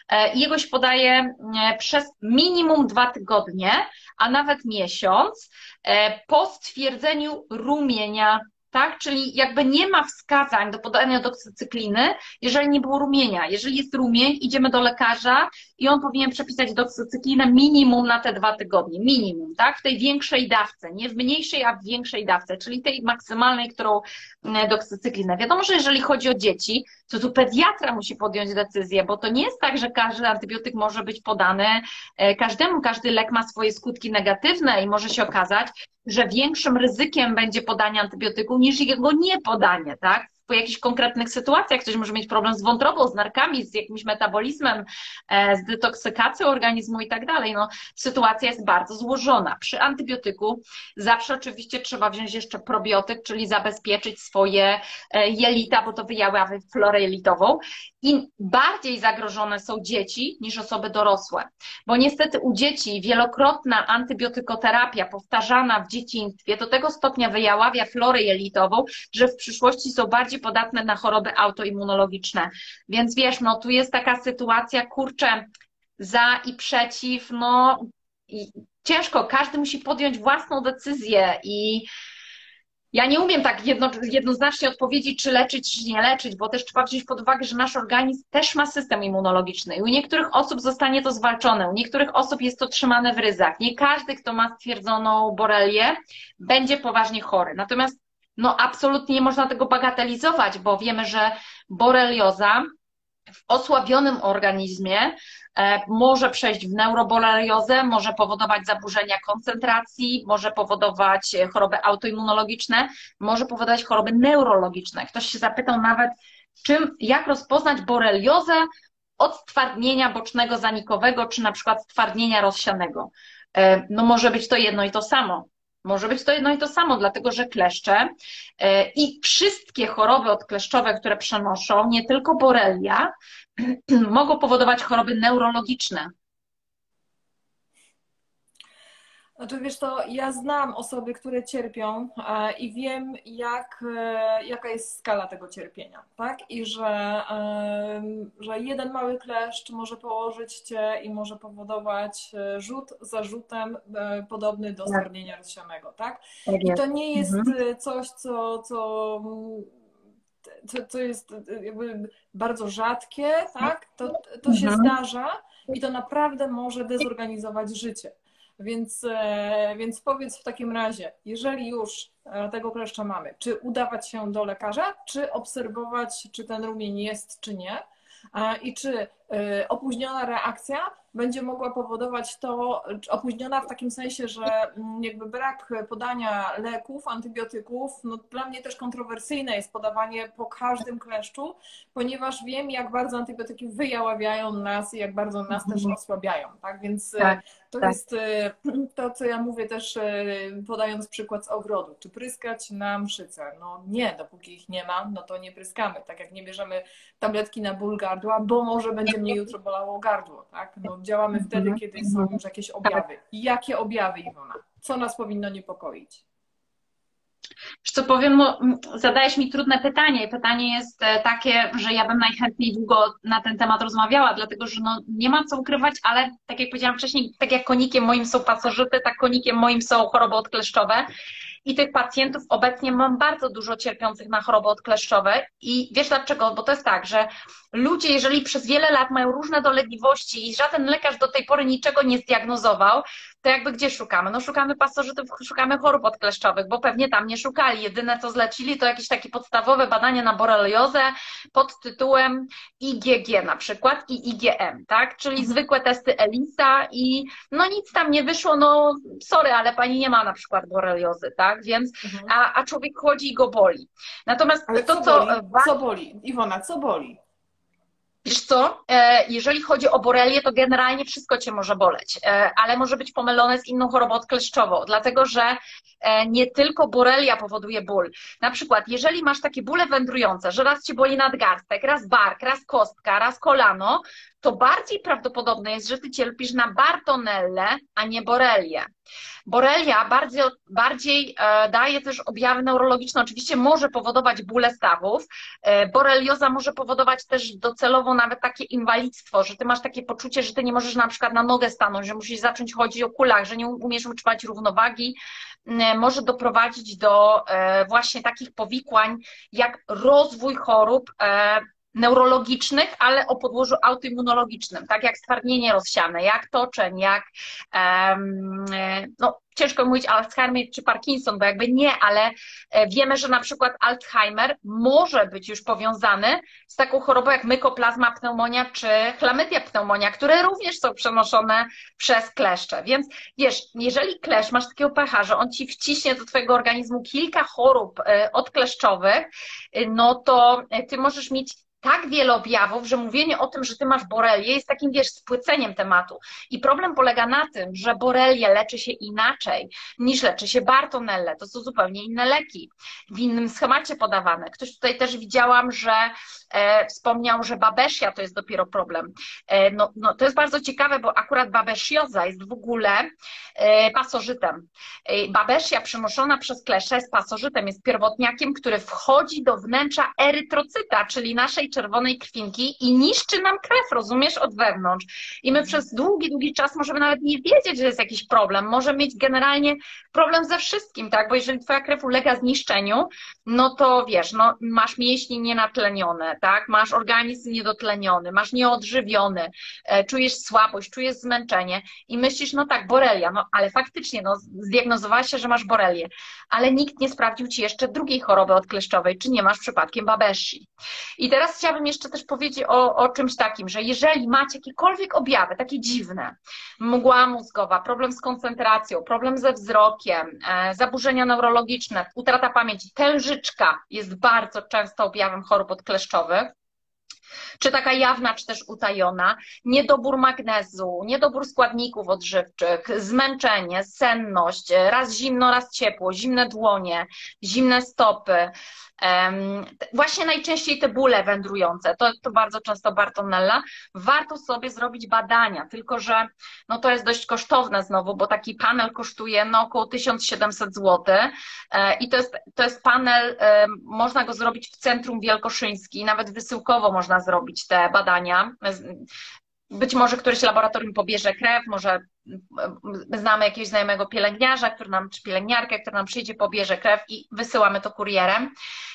E, jego się podaje e, przez minimum dwa tygodnie, a nawet miesiąc, e, po stwierdzeniu rumienia tak? Czyli jakby nie ma wskazań do podania doksycykliny, jeżeli nie było rumienia. Jeżeli jest rumień, idziemy do lekarza i on powinien przepisać doksycyklinę minimum na te dwa tygodnie. Minimum, tak? W tej większej dawce. Nie w mniejszej, a w większej dawce, czyli tej maksymalnej, którą e, doksycyklinę. Wiadomo, że jeżeli chodzi o dzieci, to tu pediatra musi podjąć decyzję, bo to nie jest tak, że każdy antybiotyk może być podany e, każdemu. Każdy lek ma swoje skutki negatywne i może się okazać, że większym ryzykiem będzie podanie antybiotyku niż jego niepodanie, tak? Po jakichś konkretnych sytuacjach ktoś może mieć problem z wątrobą, z narkami, z jakimś metabolizmem, e, z detoksykacją organizmu i tak dalej. No, sytuacja jest bardzo złożona. Przy antybiotyku zawsze oczywiście trzeba wziąć jeszcze probiotyk, czyli zabezpieczyć swoje e, jelita, bo to wyjawia florę jelitową. I bardziej zagrożone są dzieci niż osoby dorosłe, bo niestety u dzieci wielokrotna antybiotykoterapia powtarzana w dzieciństwie do tego stopnia wyjaławia florę jelitową, że w przyszłości są bardziej podatne na choroby autoimmunologiczne. Więc wiesz, no tu jest taka sytuacja, kurczę, za i przeciw, no i ciężko, każdy musi podjąć własną decyzję i ja nie umiem tak jedno, jednoznacznie odpowiedzieć, czy leczyć, czy nie leczyć, bo też trzeba wziąć pod uwagę, że nasz organizm też ma system immunologiczny i u niektórych osób zostanie to zwalczone, u niektórych osób jest to trzymane w ryzach. Nie każdy, kto ma stwierdzoną borelię, będzie poważnie chory. Natomiast no absolutnie nie można tego bagatelizować, bo wiemy, że borelioza w osłabionym organizmie e, może przejść w neuroboreliozę, może powodować zaburzenia koncentracji, może powodować e, choroby autoimmunologiczne, może powodować choroby neurologiczne. Ktoś się zapytał nawet, czym, jak rozpoznać boreliozę od stwardnienia bocznego zanikowego, czy na przykład stwardnienia rozsianego. E, no może być to jedno i to samo. Może być to jedno i to samo, dlatego że kleszcze e, i wszystkie choroby odkleszczowe, które przenoszą, nie tylko borelia, mogą powodować choroby neurologiczne. Znaczy wiesz to, ja znam osoby, które cierpią e, i wiem, jak, e, jaka jest skala tego cierpienia, tak? I że, że jeden mały kleszcz może położyć cię i może powodować e, rzut za rzutem podobny do stwardnienia rozsianego, tak? tak I to nie jest mhm. coś, co, co co, co jest jakby bardzo rzadkie, tak? To, to się mhm. zdarza i to naprawdę może dezorganizować życie. Więc, e, więc powiedz w takim razie, jeżeli już e, tego kleszcza mamy, czy udawać się do lekarza, czy obserwować, czy ten rumień jest, czy nie, i czy opóźniona reakcja będzie mogła powodować to, opóźniona w takim sensie, że mm, jakby brak podania leków, antybiotyków, no dla mnie też kontrowersyjne jest podawanie po każdym kleszczu, ponieważ wiem, jak bardzo antybiotyki wyjaławiają nas i jak bardzo nas też mhm. osłabiają, tak? Więc tak, to tak. jest to, co ja mówię też podając przykład z ogrodu. Czy pryskać na mszyce? No nie, dopóki ich nie ma, no to nie pryskamy. Tak jak nie bierzemy tabletki na ból gardła, bo może będzie mnie jutro bolało gardło, tak? No działamy mhm. wtedy, kiedy są już jakieś objawy. I jakie objawy, Iwona? Co nas powinno niepokoić? Wiesz co powiem, no, zadajesz mi trudne pytanie pytanie jest e, takie, że ja bym najchętniej długo na ten temat rozmawiała, dlatego że no, nie ma co ukrywać, ale tak jak powiedziałam wcześniej, tak jak konikiem moim są pasożyty, tak konikiem moim są choroby odkleszczowe i tych pacjentów obecnie mam bardzo dużo cierpiących na choroby odkleszczowe i wiesz dlaczego? Bo to jest tak, że ludzie, jeżeli przez wiele lat mają różne dolegliwości i żaden lekarz do tej pory niczego nie zdiagnozował, to jakby gdzie szukamy? No szukamy pasożytów, szukamy chorób odkleszczowych, bo pewnie tam nie szukali. Jedyne co zlecili to jakieś takie podstawowe badania na boreliozę pod tytułem IgG na przykład i IgM, tak? Czyli mhm. zwykłe testy ELISA i no nic tam nie wyszło, no sorry, ale pani nie ma na przykład boreliozy, tak? Więc, mhm. a, a człowiek chodzi i go boli. Natomiast ale to, co... Boli? Co boli? Iwona, co boli? Wiesz co, e, jeżeli chodzi o borelię, to generalnie wszystko cię może boleć, e, ale może być pomylone z inną chorobą odkleszczową, dlatego że e, nie tylko borelia powoduje ból. Na przykład, jeżeli masz takie bóle wędrujące, że raz ci boli nadgarstek, raz bark, raz kostka, raz kolano, to bardziej prawdopodobne jest, że ty cierpisz na bartonellę, a nie borelię. Borelia bardziej, bardziej e, daje też objawy neurologiczne, oczywiście może powodować bóle stawów. E, borelioza może powodować też docelowo nawet takie inwalidztwo, że ty masz takie poczucie, że ty nie możesz na przykład na nogę stanąć, że musisz zacząć chodzić o kulach, że nie umiesz utrzymać równowagi. może doprowadzić do właśnie takich powikłań jak rozwój chorób neurologicznych, ale o podłożu autoimmunologicznym, tak jak stwardnienie rozsiane, jak toczeń, jak um, no, ciężko mówić Alzheimer czy Parkinson, bo jakby nie, ale e, wiemy, że na przykład Alzheimer może być już powiązany z taką chorobą jak mykoplazma pneumonia czy chlamydia pneumonia, które również są przenoszone przez kleszcze. Więc wiesz, jeżeli klesz masz takiego pecha, że on ci wciśnie do twojego organizmu kilka chorób e, odkleszczowych, no to ty możesz mieć tak wiele objawów, że mówienie o tym, że ty masz borelię jest takim, wiesz, spłyceniem tematu. I problem polega na tym, że borelię leczy się inaczej niż leczy się Bartonelle. To są zupełnie inne leki, w innym schemacie podawane. Ktoś tutaj też widziałam, że e, wspomniał, że babesia to jest dopiero problem. E, no, no, to jest bardzo ciekawe, bo akurat babesioza jest w ogóle pasożytem. E, babesia przenoszona przez klesze jest pasożytem, jest pierwotniakiem, który wchodzi do wnętrza erytrocyta, czyli naszej czerwonej krwinki i niszczy nam krew, rozumiesz, od wewnątrz. I my przez długi, długi czas możemy nawet nie wiedzieć, że jest jakiś problem. Może mieć generalnie problem ze wszystkim, tak? Bo jeżeli twoja krew ulega zniszczeniu, no to wiesz, no, masz mięśnie nienatlenione, tak? Masz organizm niedotleniony, masz nieodżywiony, e, czujesz słabość, czujesz zmęczenie i myślisz, no tak, borelia, no ale faktycznie, no zdiagnozowałaś się, że masz borelię, ale nikt nie sprawdził ci jeszcze drugiej choroby odkleszczowej, czy nie masz przypadkiem babeshi. I teraz chciałabym jeszcze też powiedzieć o, o czymś takim, że jeżeli macie jakiekolwiek objawy, takie dziwne, mgła mózgowa, problem z koncentracją, problem ze wzrokiem, e, zaburzenia neurologiczne, utrata pamięci, tężyczka jest bardzo często objawem chorób odkleszczowych, czy taka jawna, czy też utajona, niedobór magnezu, niedobór składników odżywczych, zmęczenie, senność, raz zimno, raz ciepło, zimne dłonie, zimne stopy, Właśnie najczęściej te bóle wędrujące, to, to bardzo często Bartonella. Warto sobie zrobić badania, tylko że no to jest dość kosztowne znowu, bo taki panel kosztuje no około 1700 zł e, i to jest, to jest panel, można go zrobić w Centrum Wielkoszyński, nawet wysyłkowo można zrobić te badania. Być może któreś laboratorium pobierze krew, może znamy jakiegoś znajomego pielęgniarza, który nam, czy pielęgniarkę, która nam przyjdzie, pobierze krew i wysyłamy to kurierem.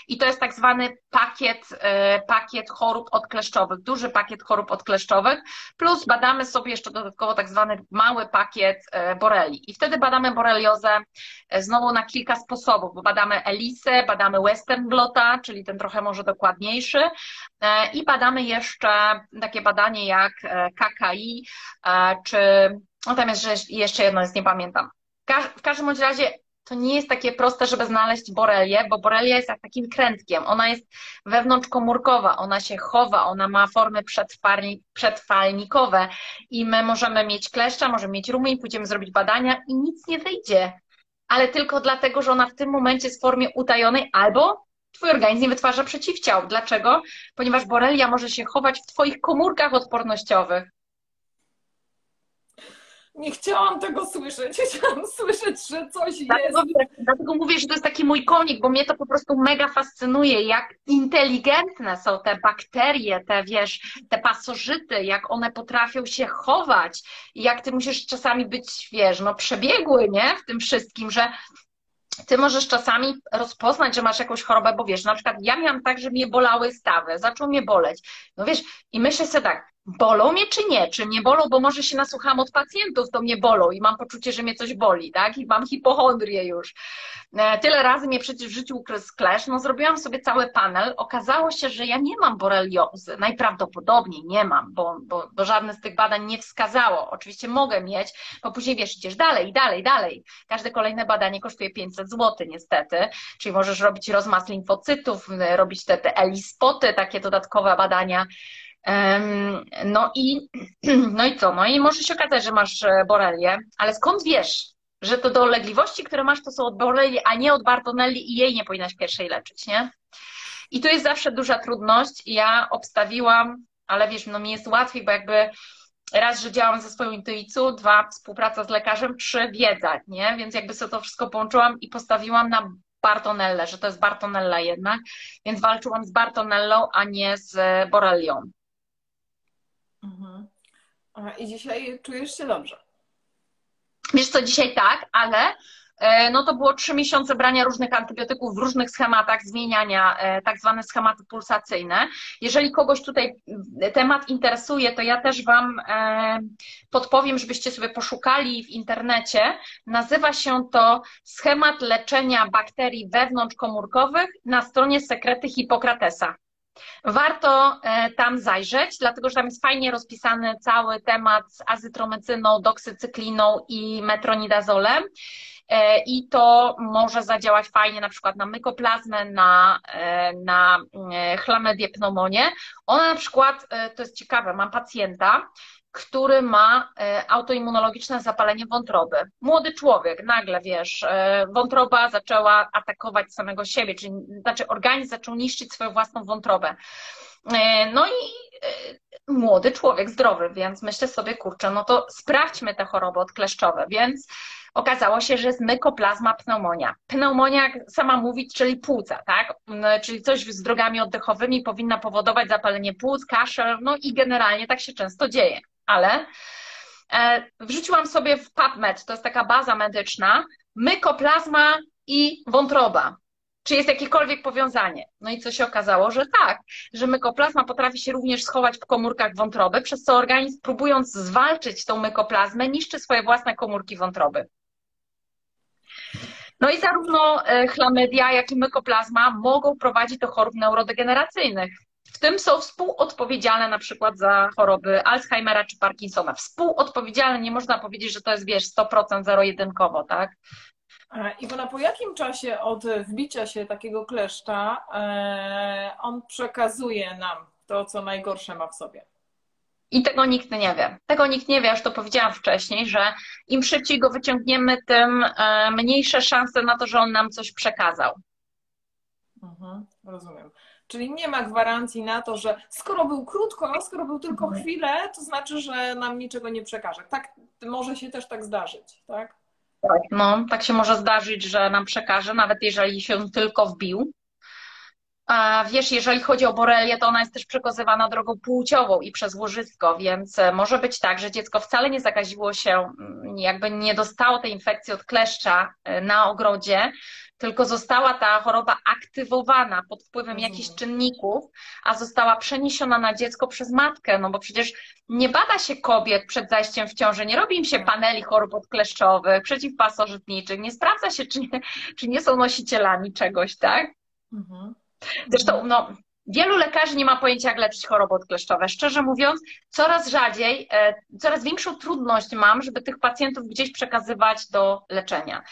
I to jest tak zwany pakiet, e, pakiet chorób odkleszczowych, duży pakiet chorób odkleszczowych, plus badamy sobie jeszcze dodatkowo tak zwany mały pakiet e, boreli. I wtedy badamy boreliozę e, znowu na kilka sposobów, bo badamy elisę, badamy western blota, czyli ten trochę może dokładniejszy, i badamy jeszcze takie badanie jak KKI, czy no tam jest jeszcze jedno, jest nie pamiętam. W każdym bądź razie to nie jest takie proste, żeby znaleźć borelię, bo borelia jest jak takim krętkiem. Ona jest wewnątrzkomórkowa, ona się chowa, ona ma formy przetrwalnikowe i my możemy mieć kleszcza, możemy mieć rumień, pójdziemy zrobić badania i nic nie wyjdzie. Ale tylko dlatego, że ona w tym momencie jest w formie utajonej albo Twój organizm nie wytwarza przeciwciał. Dlaczego? Ponieważ borelia może się chować w Twoich komórkach odpornościowych. Nie chciałam tego słyszeć. Chciałam słyszeć, że coś dlatego, jest. Dlatego mówię, że to jest taki mój konik, bo mnie to po prostu mega fascynuje, jak inteligentne są te bakterie, te wiesz, te pasożyty, jak one potrafią się chować i jak ty musisz czasami być, wiesz, no przebiegły, nie? W tym wszystkim, że ty możesz czasami rozpoznać, że masz jakąś chorobę, bo wiesz, na przykład ja miałam tak, że mnie bolały stawy, zaczął mnie boleć. No wiesz, i myślę sobie tak, bolą mnie czy nie? Czy mnie bolą, bo może się nasłuchałam od pacjentów, to mnie bolą i mam poczucie, że mnie coś boli, tak? I mam hipochondrię już. E, tyle razy mnie przecież w życiu ukrył klesz, no zrobiłam sobie cały panel, okazało się, że ja nie mam boreliozy, najprawdopodobniej nie mam, bo, bo, bo żadne z tych badań nie wskazało. Oczywiście mogę mieć, bo później wiesz, idziesz dalej, dalej, dalej. Każde kolejne badanie kosztuje 500 zł niestety, czyli możesz robić rozmaz limfocytów, robić te, te elispoty, takie dodatkowe badania, no i, no i co? No i może się okazać, że masz e, borelię, ale skąd wiesz, że to dolegliwości, które masz, to są od borelii, a nie od Bartonelli i jej nie powinnaś pierwszej leczyć, nie? I tu jest zawsze duża trudność. Ja obstawiłam, ale wiesz, no mi jest łatwiej, bo jakby raz, że działam ze swoją intuicją, dwa, współpraca z lekarzem, trzy, wiedza, nie? Więc jakby sobie to wszystko połączyłam i postawiłam na Bartonellę, że to jest Bartonella jednak, więc walczyłam z Bartonellą, a nie z Borelią. Mhm. I dzisiaj czujesz się dobrze. Wiesz co, dzisiaj tak, ale e, no to było trzy miesiące brania różnych antybiotyków w różnych schematach, zmieniania e, tak zwane schematy pulsacyjne. Jeżeli kogoś tutaj temat interesuje, to ja też Wam podpowiem, żebyście sobie poszukali w internecie. Nazywa się to schemat leczenia bakterii wewnątrzkomórkowych na stronie Sekrety Hipokratesa. Warto e, tam zajrzeć, dlatego że tam jest fajnie rozpisany cały temat z azytromycyną, doksycykliną i metronidazolem. E, I to może zadziałać fajnie na przykład na mykoplazmę, na, e, na chlamydię pneumonię. Ona na przykład, to jest ciekawe, mam pacjenta, który ma e, autoimmunologiczne zapalenie wątroby. Młody człowiek, nagle wiesz, e, wątroba zaczęła atakować samego siebie, czyli znaczy organizm zaczął niszczyć swoją własną wątrobę. E, no i młody człowiek, zdrowy, więc myślę sobie, kurczę, no to sprawdźmy te choroby odkleszczowe, więc okazało się, że jest mykoplazma pneumonia. Pneumonia, jak sama mówić, czyli płuca, tak? Czyli coś z drogami oddechowymi powinna powodować zapalenie płuc, kaszel, no i generalnie tak się często dzieje ale e, wrzuciłam sobie w PubMed, to jest taka baza medyczna, mykoplazma i wątroba. Czy jest jakiekolwiek powiązanie? No i co się okazało, że tak, że mykoplazma potrafi się również schować w komórkach wątroby, przez co organizm próbując zwalczyć tą mykoplazmę, niszczy swoje własne komórki wątroby. No i zarówno e, chlamydia, jak i mykoplazma mogą prowadzić do chorób neurodegeneracyjnych. W tym są współodpowiedzialne na przykład za choroby Alzheimera czy Parkinsona. Współodpowiedzialne, nie można powiedzieć, że to jest, wiesz, 100% zero-jedynkowo, tak? E, Iwona, po jakim czasie od wbicia się takiego kleszcza e, on przekazuje nam to, co najgorsze ma w sobie? I tego nikt nie wie. Tego nikt nie wie, aż to powiedziałam wcześniej, że im szybciej go wyciągniemy, tym e, mniejsze szanse na to, że on nam coś przekazał. Mhm, rozumiem. Czyli nie ma gwarancji na to, że skoro był krótko, skoro był tylko mhm. chwilę, to znaczy, że nam niczego nie przekaże. Tak może się też tak zdarzyć, tak? Tak, no, tak się może zdarzyć, że nam przekaże, nawet jeżeli się tylko wbił. A wiesz, jeżeli chodzi o borelię, to ona jest też przekazywana drogą płciową i przez łożysko, więc e, może być tak, że dziecko wcale nie zakaziło się, mm, jakby nie dostało tej infekcji od kleszcza e, na ogrodzie, tylko została ta choroba aktywowana pod wpływem jakichś czynników, a została przeniesiona na dziecko przez matkę, no bo przecież nie bada się kobiet przed zajściem w ciążę, nie robi im się paneli chorób odkleszczowych, przeciwpasożytniczych, nie sprawdza się, czy nie, czy nie są nosicielami czegoś, tak? Mhm. Zresztą, no, Wielu lekarzy nie ma pojęcia, jak leczyć choroby odkleszczowe. Szczerze mówiąc, coraz rzadziej, e, coraz większą trudność mam, żeby tych pacjentów gdzieś przekazywać do leczenia.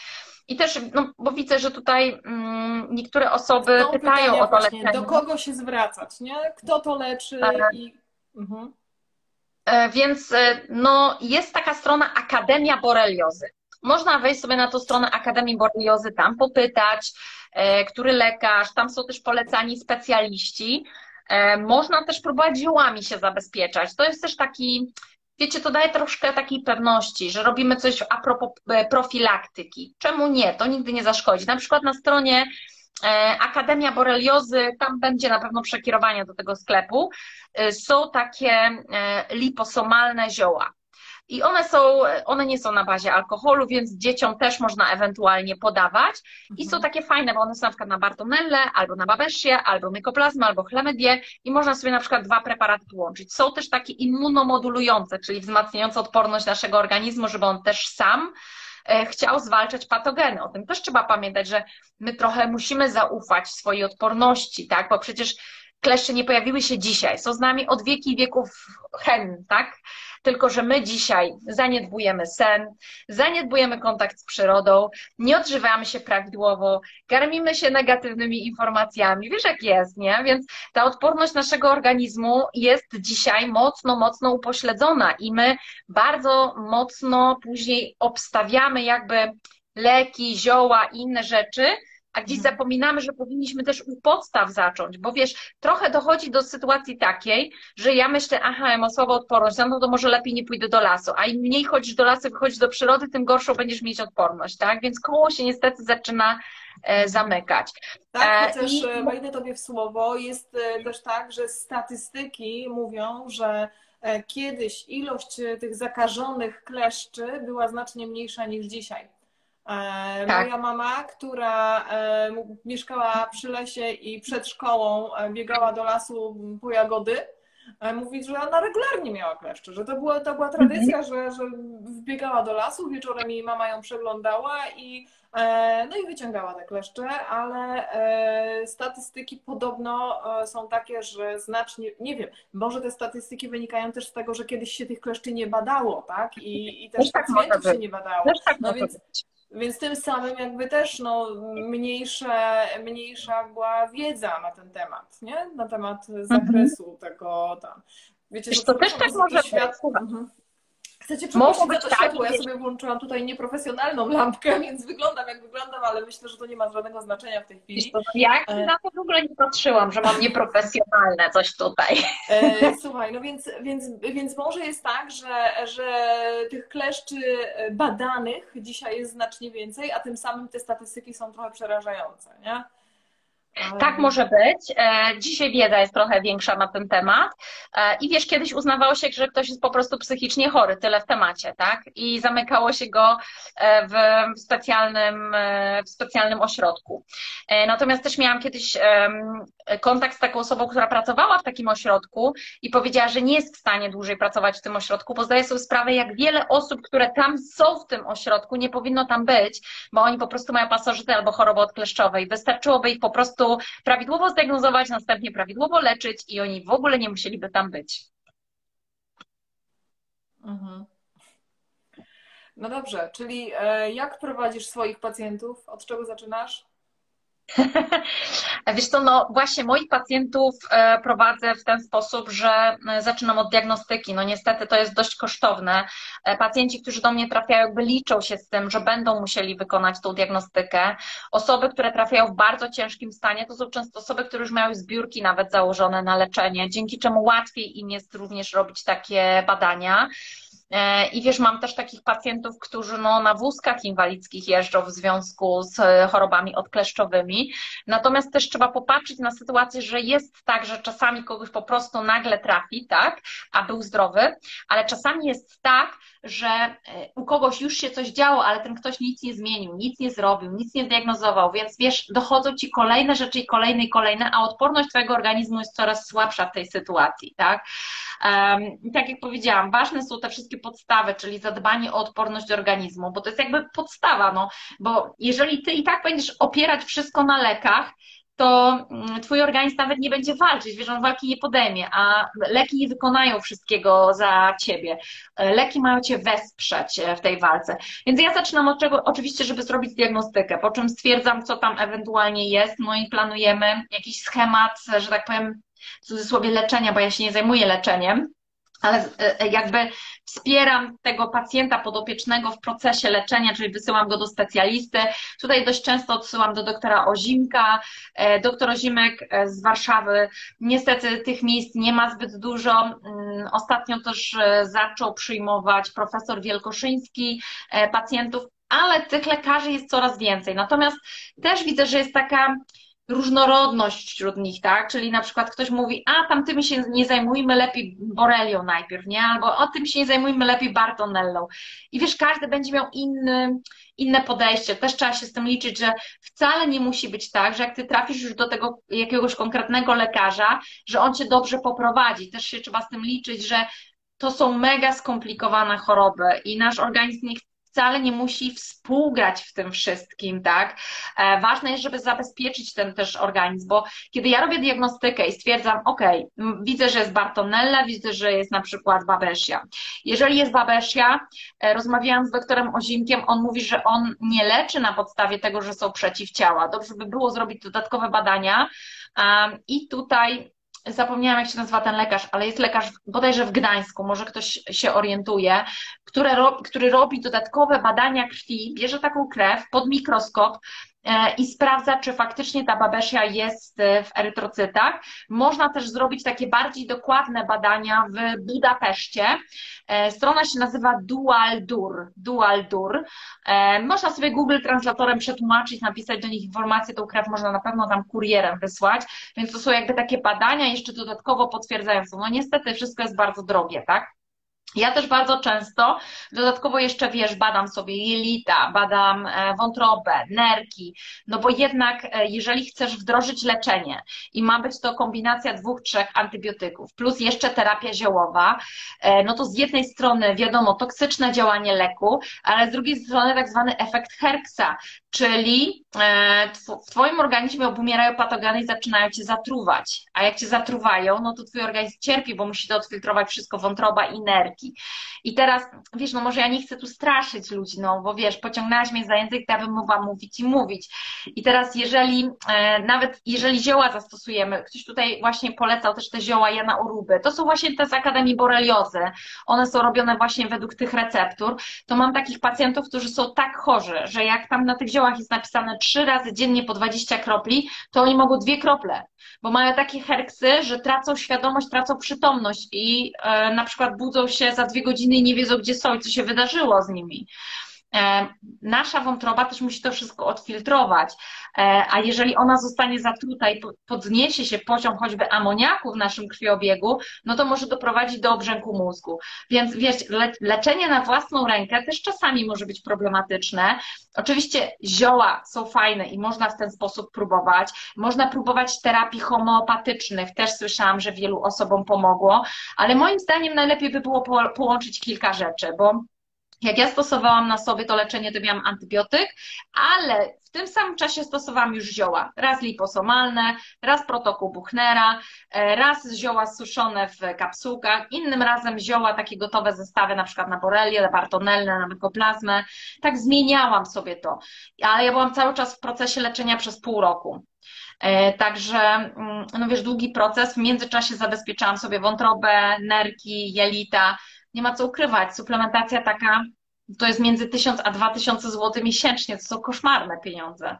I też, no, bo widzę, że tutaj mm, niektóre osoby Są pytają o to właśnie, leczenie. Do kogo się zwracać, nie? Kto to leczy? Tak. I... Mhm. E, więc e, no, jest taka strona Akademia Boreliozy. Można wejść sobie na tą stronę Akademii Boreliozy, tam popytać, e, który lekarz, tam są też polecani specjaliści. Można też próbować ziołami się zabezpieczać. To jest też taki wiecie, to daje troszkę takiej pewności, że robimy coś a propos e, profilaktyki. Czemu nie? To nigdy nie zaszkodzi. Na przykład na stronie e, Akademia Boreliozy, tam będzie na pewno przekierowanie do tego sklepu, e, są takie liposomalne zioła. I one są, one nie są na bazie alkoholu, więc dzieciom też można ewentualnie podawać. I są mhm. takie fajne, bo one są na przykład na Bartonelle, albo na Babesię, albo mykoplazmę, albo chlamydię i można sobie na przykład dwa preparaty połączyć. Są też takie immunomodulujące, czyli wzmacniające odporność naszego organizmu, żeby on też sam e, chciał zwalczać patogeny. O tym też trzeba pamiętać, że my trochę musimy zaufać swojej odporności, tak? Bo przecież kleszcze nie pojawiły się dzisiaj, są z nami od wieki wieków hen, tak? Tylko że my dzisiaj zaniedbujemy sen, zaniedbujemy kontakt z przyrodą, nie odżywamy się prawidłowo, karmimy się negatywnymi informacjami. Wiesz, jak jest, nie? Więc ta odporność naszego organizmu jest dzisiaj mocno, mocno upośledzona i my bardzo mocno później obstawiamy jakby leki, zioła i inne rzeczy, a gdzieś mhm. zapominamy, że powinniśmy też u podstaw zacząć, bo wiesz, trochę dochodzi do sytuacji takiej, że ja myślę, aha, ja mam słabą odporność, no to może lepiej nie pójdę do lasu, a im mniej chodzisz do lasu, wychodzisz do przyrody, tym gorszą będziesz mieć odporność, tak? Więc koło się niestety zaczyna e, zamykać. Tak, chociaż I... E, wejdę Tobie w słowo, jest e, też tak, że statystyki mówią, że kiedyś ilość tych zakażonych kleszczy była znacznie mniejsza niż dzisiaj. E, tak. Moja mama, która e, mieszkała przy lesie i przed szkołą e, biegała do lasu po jagody, mówi, że ona regularnie miała kleszcze, że to była, to była tradycja, że, że wbiegała do lasu, wieczorem jej mama ją przeglądała i no i wyciągała te kleszcze, ale statystyki podobno są takie, że znacznie, nie wiem, może te statystyki wynikają też z tego, że kiedyś się tych kleszczy nie badało, tak? I, i też, też tak pacjentów się nie badało. Tak no więc, więc tym samym jakby też no, mniejsze, mniejsza była wiedza na ten temat, nie? Na temat zakresu mhm. tego tam. Wiecie, Wiesz, to, to też tak może świat... być. Mhm. Chcecie przeprosić za to tak, światło? Ja sobie włączyłam tutaj nieprofesjonalną lampkę, więc wyglądam jak wyglądam, ale myślę, że to nie ma żadnego znaczenia w tej chwili. Jak e... na to w ogóle nie patrzyłam, że mam nieprofesjonalne coś tutaj. E, słuchaj, no więc, więc, więc może jest tak, że, że tych kleszczy badanych dzisiaj jest znacznie więcej, a tym samym te statystyki są trochę przerażające, nie? Tak może być. E, dzisiaj wiedza jest trochę większa na ten temat. E, I wiesz, kiedyś uznawało się, że ktoś jest po prostu psychicznie chory, tyle w temacie, tak? I zamykało się go e, w specjalnym, w specjalnym ośrodku. Natomiast też miałam kiedyś kontakt z taką osobą, która pracowała w takim ośrodku i powiedziała, że nie jest w stanie dłużej pracować w tym ośrodku, bo zdaje sobie sprawę, jak wiele osób, które tam są w tym ośrodku, nie powinno tam być, bo oni po prostu mają pasożyty albo chorobę odkleszczową i wystarczyłoby ich po prostu prawidłowo zdiagnozować, następnie prawidłowo leczyć i oni w ogóle nie musieliby tam być. Mhm. No dobrze, czyli e, jak prowadzisz swoich pacjentów? Od czego zaczynasz? Wiesz co, no właśnie moich pacjentów e, prowadzę w ten sposób, że e, zaczynam od diagnostyki. No niestety to jest dość kosztowne. E, pacjenci, którzy do mnie trafiają, jakby liczą się z tym, że będą musieli wykonać tą diagnostykę. Osoby, które trafiają w bardzo ciężkim stanie, to są często osoby, które już miały zbiórki nawet założone na leczenie, dzięki czemu łatwiej im jest również robić takie badania. E, I wiesz, mam też takich pacjentów, którzy no, na wózkach inwalidzkich jeżdżą w związku z e, chorobami odkleszczowymi. Natomiast też trzeba popatrzeć na sytuację, że jest tak, że czasami kogoś po prostu nagle trafi, tak, a był zdrowy, ale czasami jest tak, że e, u kogoś już się coś działo, ale ten ktoś nic nie zmienił, nic nie zrobił, nic nie zdiagnozował, więc wiesz, dochodzą ci kolejne rzeczy i kolejne i kolejne, a odporność twojego organizmu jest coraz słabsza w tej sytuacji, tak? Tak jak powiedziałam, ważne są te wszystkie podstawy, czyli zadbanie o odporność organizmu, bo to jest jakby podstawa, no, bo jeżeli ty i tak będziesz opierać wszystko na lekach, to mm, twój organizm nawet nie będzie walczyć, wiesz, on walki nie podejmie, a leki nie wykonają wszystkiego za ciebie. Leki mają cię wesprzeć e, w tej walce. Więc ja zaczynam od czego, oczywiście, żeby zrobić diagnostykę, po czym stwierdzam, co tam ewentualnie jest, no i planujemy jakiś schemat, że tak powiem, w cudzysłowie leczenia, bo ja się nie zajmuję leczeniem, ale e, e, jakby wspieram tego pacjenta podopiecznego w procesie leczenia, czyli wysyłam go do specjalisty. Tutaj dość często odsyłam do doktora Ozimka. E, doktor Ozimek z Warszawy. Niestety tych miejsc nie ma zbyt dużo. Mm, ostatnio też zaczął przyjmować profesor Wielkoszyński pacjentów, ale tych lekarzy jest coraz więcej. Natomiast też widzę, że jest taka różnorodność wśród nich, tak? Czyli na przykład ktoś mówi, a tam tym się nie zajmujmy lepiej Borelią najpierw, nie? Albo o tym się nie zajmujmy lepiej Bartonellą. I wiesz, każdy będzie miał inny, inne podejście. Też trzeba się z tym liczyć, że wcale nie musi być tak, że jak ty trafisz już do tego jakiegoś konkretnego lekarza, że on cię dobrze poprowadzi. Też się trzeba z tym liczyć, że to są mega skomplikowane choroby i nasz organizm nie chce wcale nie musi współgrać w tym wszystkim, tak? E, ważne jest, żeby zabezpieczyć ten też organizm, bo kiedy ja robię diagnostykę i stwierdzam, ok, widzę, że jest Bartonella, widzę, że jest na przykład Babesia. Jeżeli jest Babesia, e, rozmawiałam z doktorem Ozimkiem, on mówi, że on nie leczy na podstawie tego, że są przeciwciała. Dobrze by było zrobić dodatkowe badania i tutaj zapomniałam jak się nazywa ten lekarz, ale jest lekarz bodajże w Gdańsku, może ktoś się orientuje, który, robi dodatkowe badania krwi, bierze taką krew pod mikroskop i sprawdza, czy faktycznie ta babesia jest e, w erytrocytach. Można też zrobić takie bardziej dokładne badania w Budapeszcie. E, strona się nazywa DualDur. DualDur. Można sobie Google Translatorem przetłumaczyć, napisać do nich informacje, tą krew można na pewno tam kurierem wysłać, więc to są jakby takie badania jeszcze dodatkowo potwierdzające. No niestety wszystko jest bardzo drogie, tak? Ja też bardzo często, dodatkowo jeszcze wiesz, badam sobie jelita, badam e, wątrobę, nerki, no bo jednak e, jeżeli chcesz wdrożyć leczenie i ma być to kombinacja dwóch, trzech antybiotyków, plus jeszcze terapia ziołowa, e, no to z jednej strony wiadomo toksyczne działanie leku, ale z drugiej strony tak zwany efekt Herksa, czyli w Twoim organizmie obumierają patogeny i zaczynają Cię zatruwać, a jak Cię zatruwają, no to Twój organizm cierpi, bo musi to odfiltrować wszystko wątroba i nerki. I teraz, wiesz, no może ja nie chcę tu straszyć ludzi, no bo wiesz, pociągnęłaś mnie za język, ja bym mogła mówić i mówić. I teraz, jeżeli, e, nawet jeżeli zioła zastosujemy, ktoś tutaj właśnie polecał też te zioła Jana Uruby, to są właśnie te z Akademii Boreliozy, one są robione właśnie według tych receptur, to mam takich pacjentów, którzy są tak chorzy, że jak tam na tych ziołach jest napisane trzy razy dziennie po 20 kropli, to oni mogą dwie krople. Bo mają takie herksy, że tracą świadomość, tracą przytomność i e, na przykład budzą się za dwie godziny i nie wiedzą, gdzie są i co się wydarzyło z nimi. E, nasza wątroba też musi to wszystko odfiltrować, e, a jeżeli ona zostanie zatruta i podniesie się poziom choćby amoniaku w naszym krwiobiegu, no to może doprowadzić do obrzęku mózgu. Więc wiesz, leczenie na własną rękę też czasami może być problematyczne. Oczywiście zioła są fajne i można w ten sposób próbować. Można próbować terapii homeopatycznych, też słyszałam, że wielu osobom pomogło, ale moim zdaniem najlepiej by było połączyć kilka rzeczy, bo jak ja stosowałam na sobie to leczenie, to miałam antybiotyk, ale w tym samym czasie stosowałam już zioła. Raz liposomalne, raz protokół Buchnera, e, raz zioła suszone w kapsułkach, innym razem zioła takie gotowe zestawy, na przykład na borelię, bartonellę, na mykoplazmę. Tak zmieniałam sobie to. Ale ja byłam cały czas w procesie leczenia przez pół roku. E, także, mm, no wiesz, długi proces. W międzyczasie zabezpieczałam sobie wątrobę, nerki, jelita, nie ma co ukrywać. Suplementacja taka to jest między 1000 a 2000 zł miesięcznie. To są koszmarne pieniądze.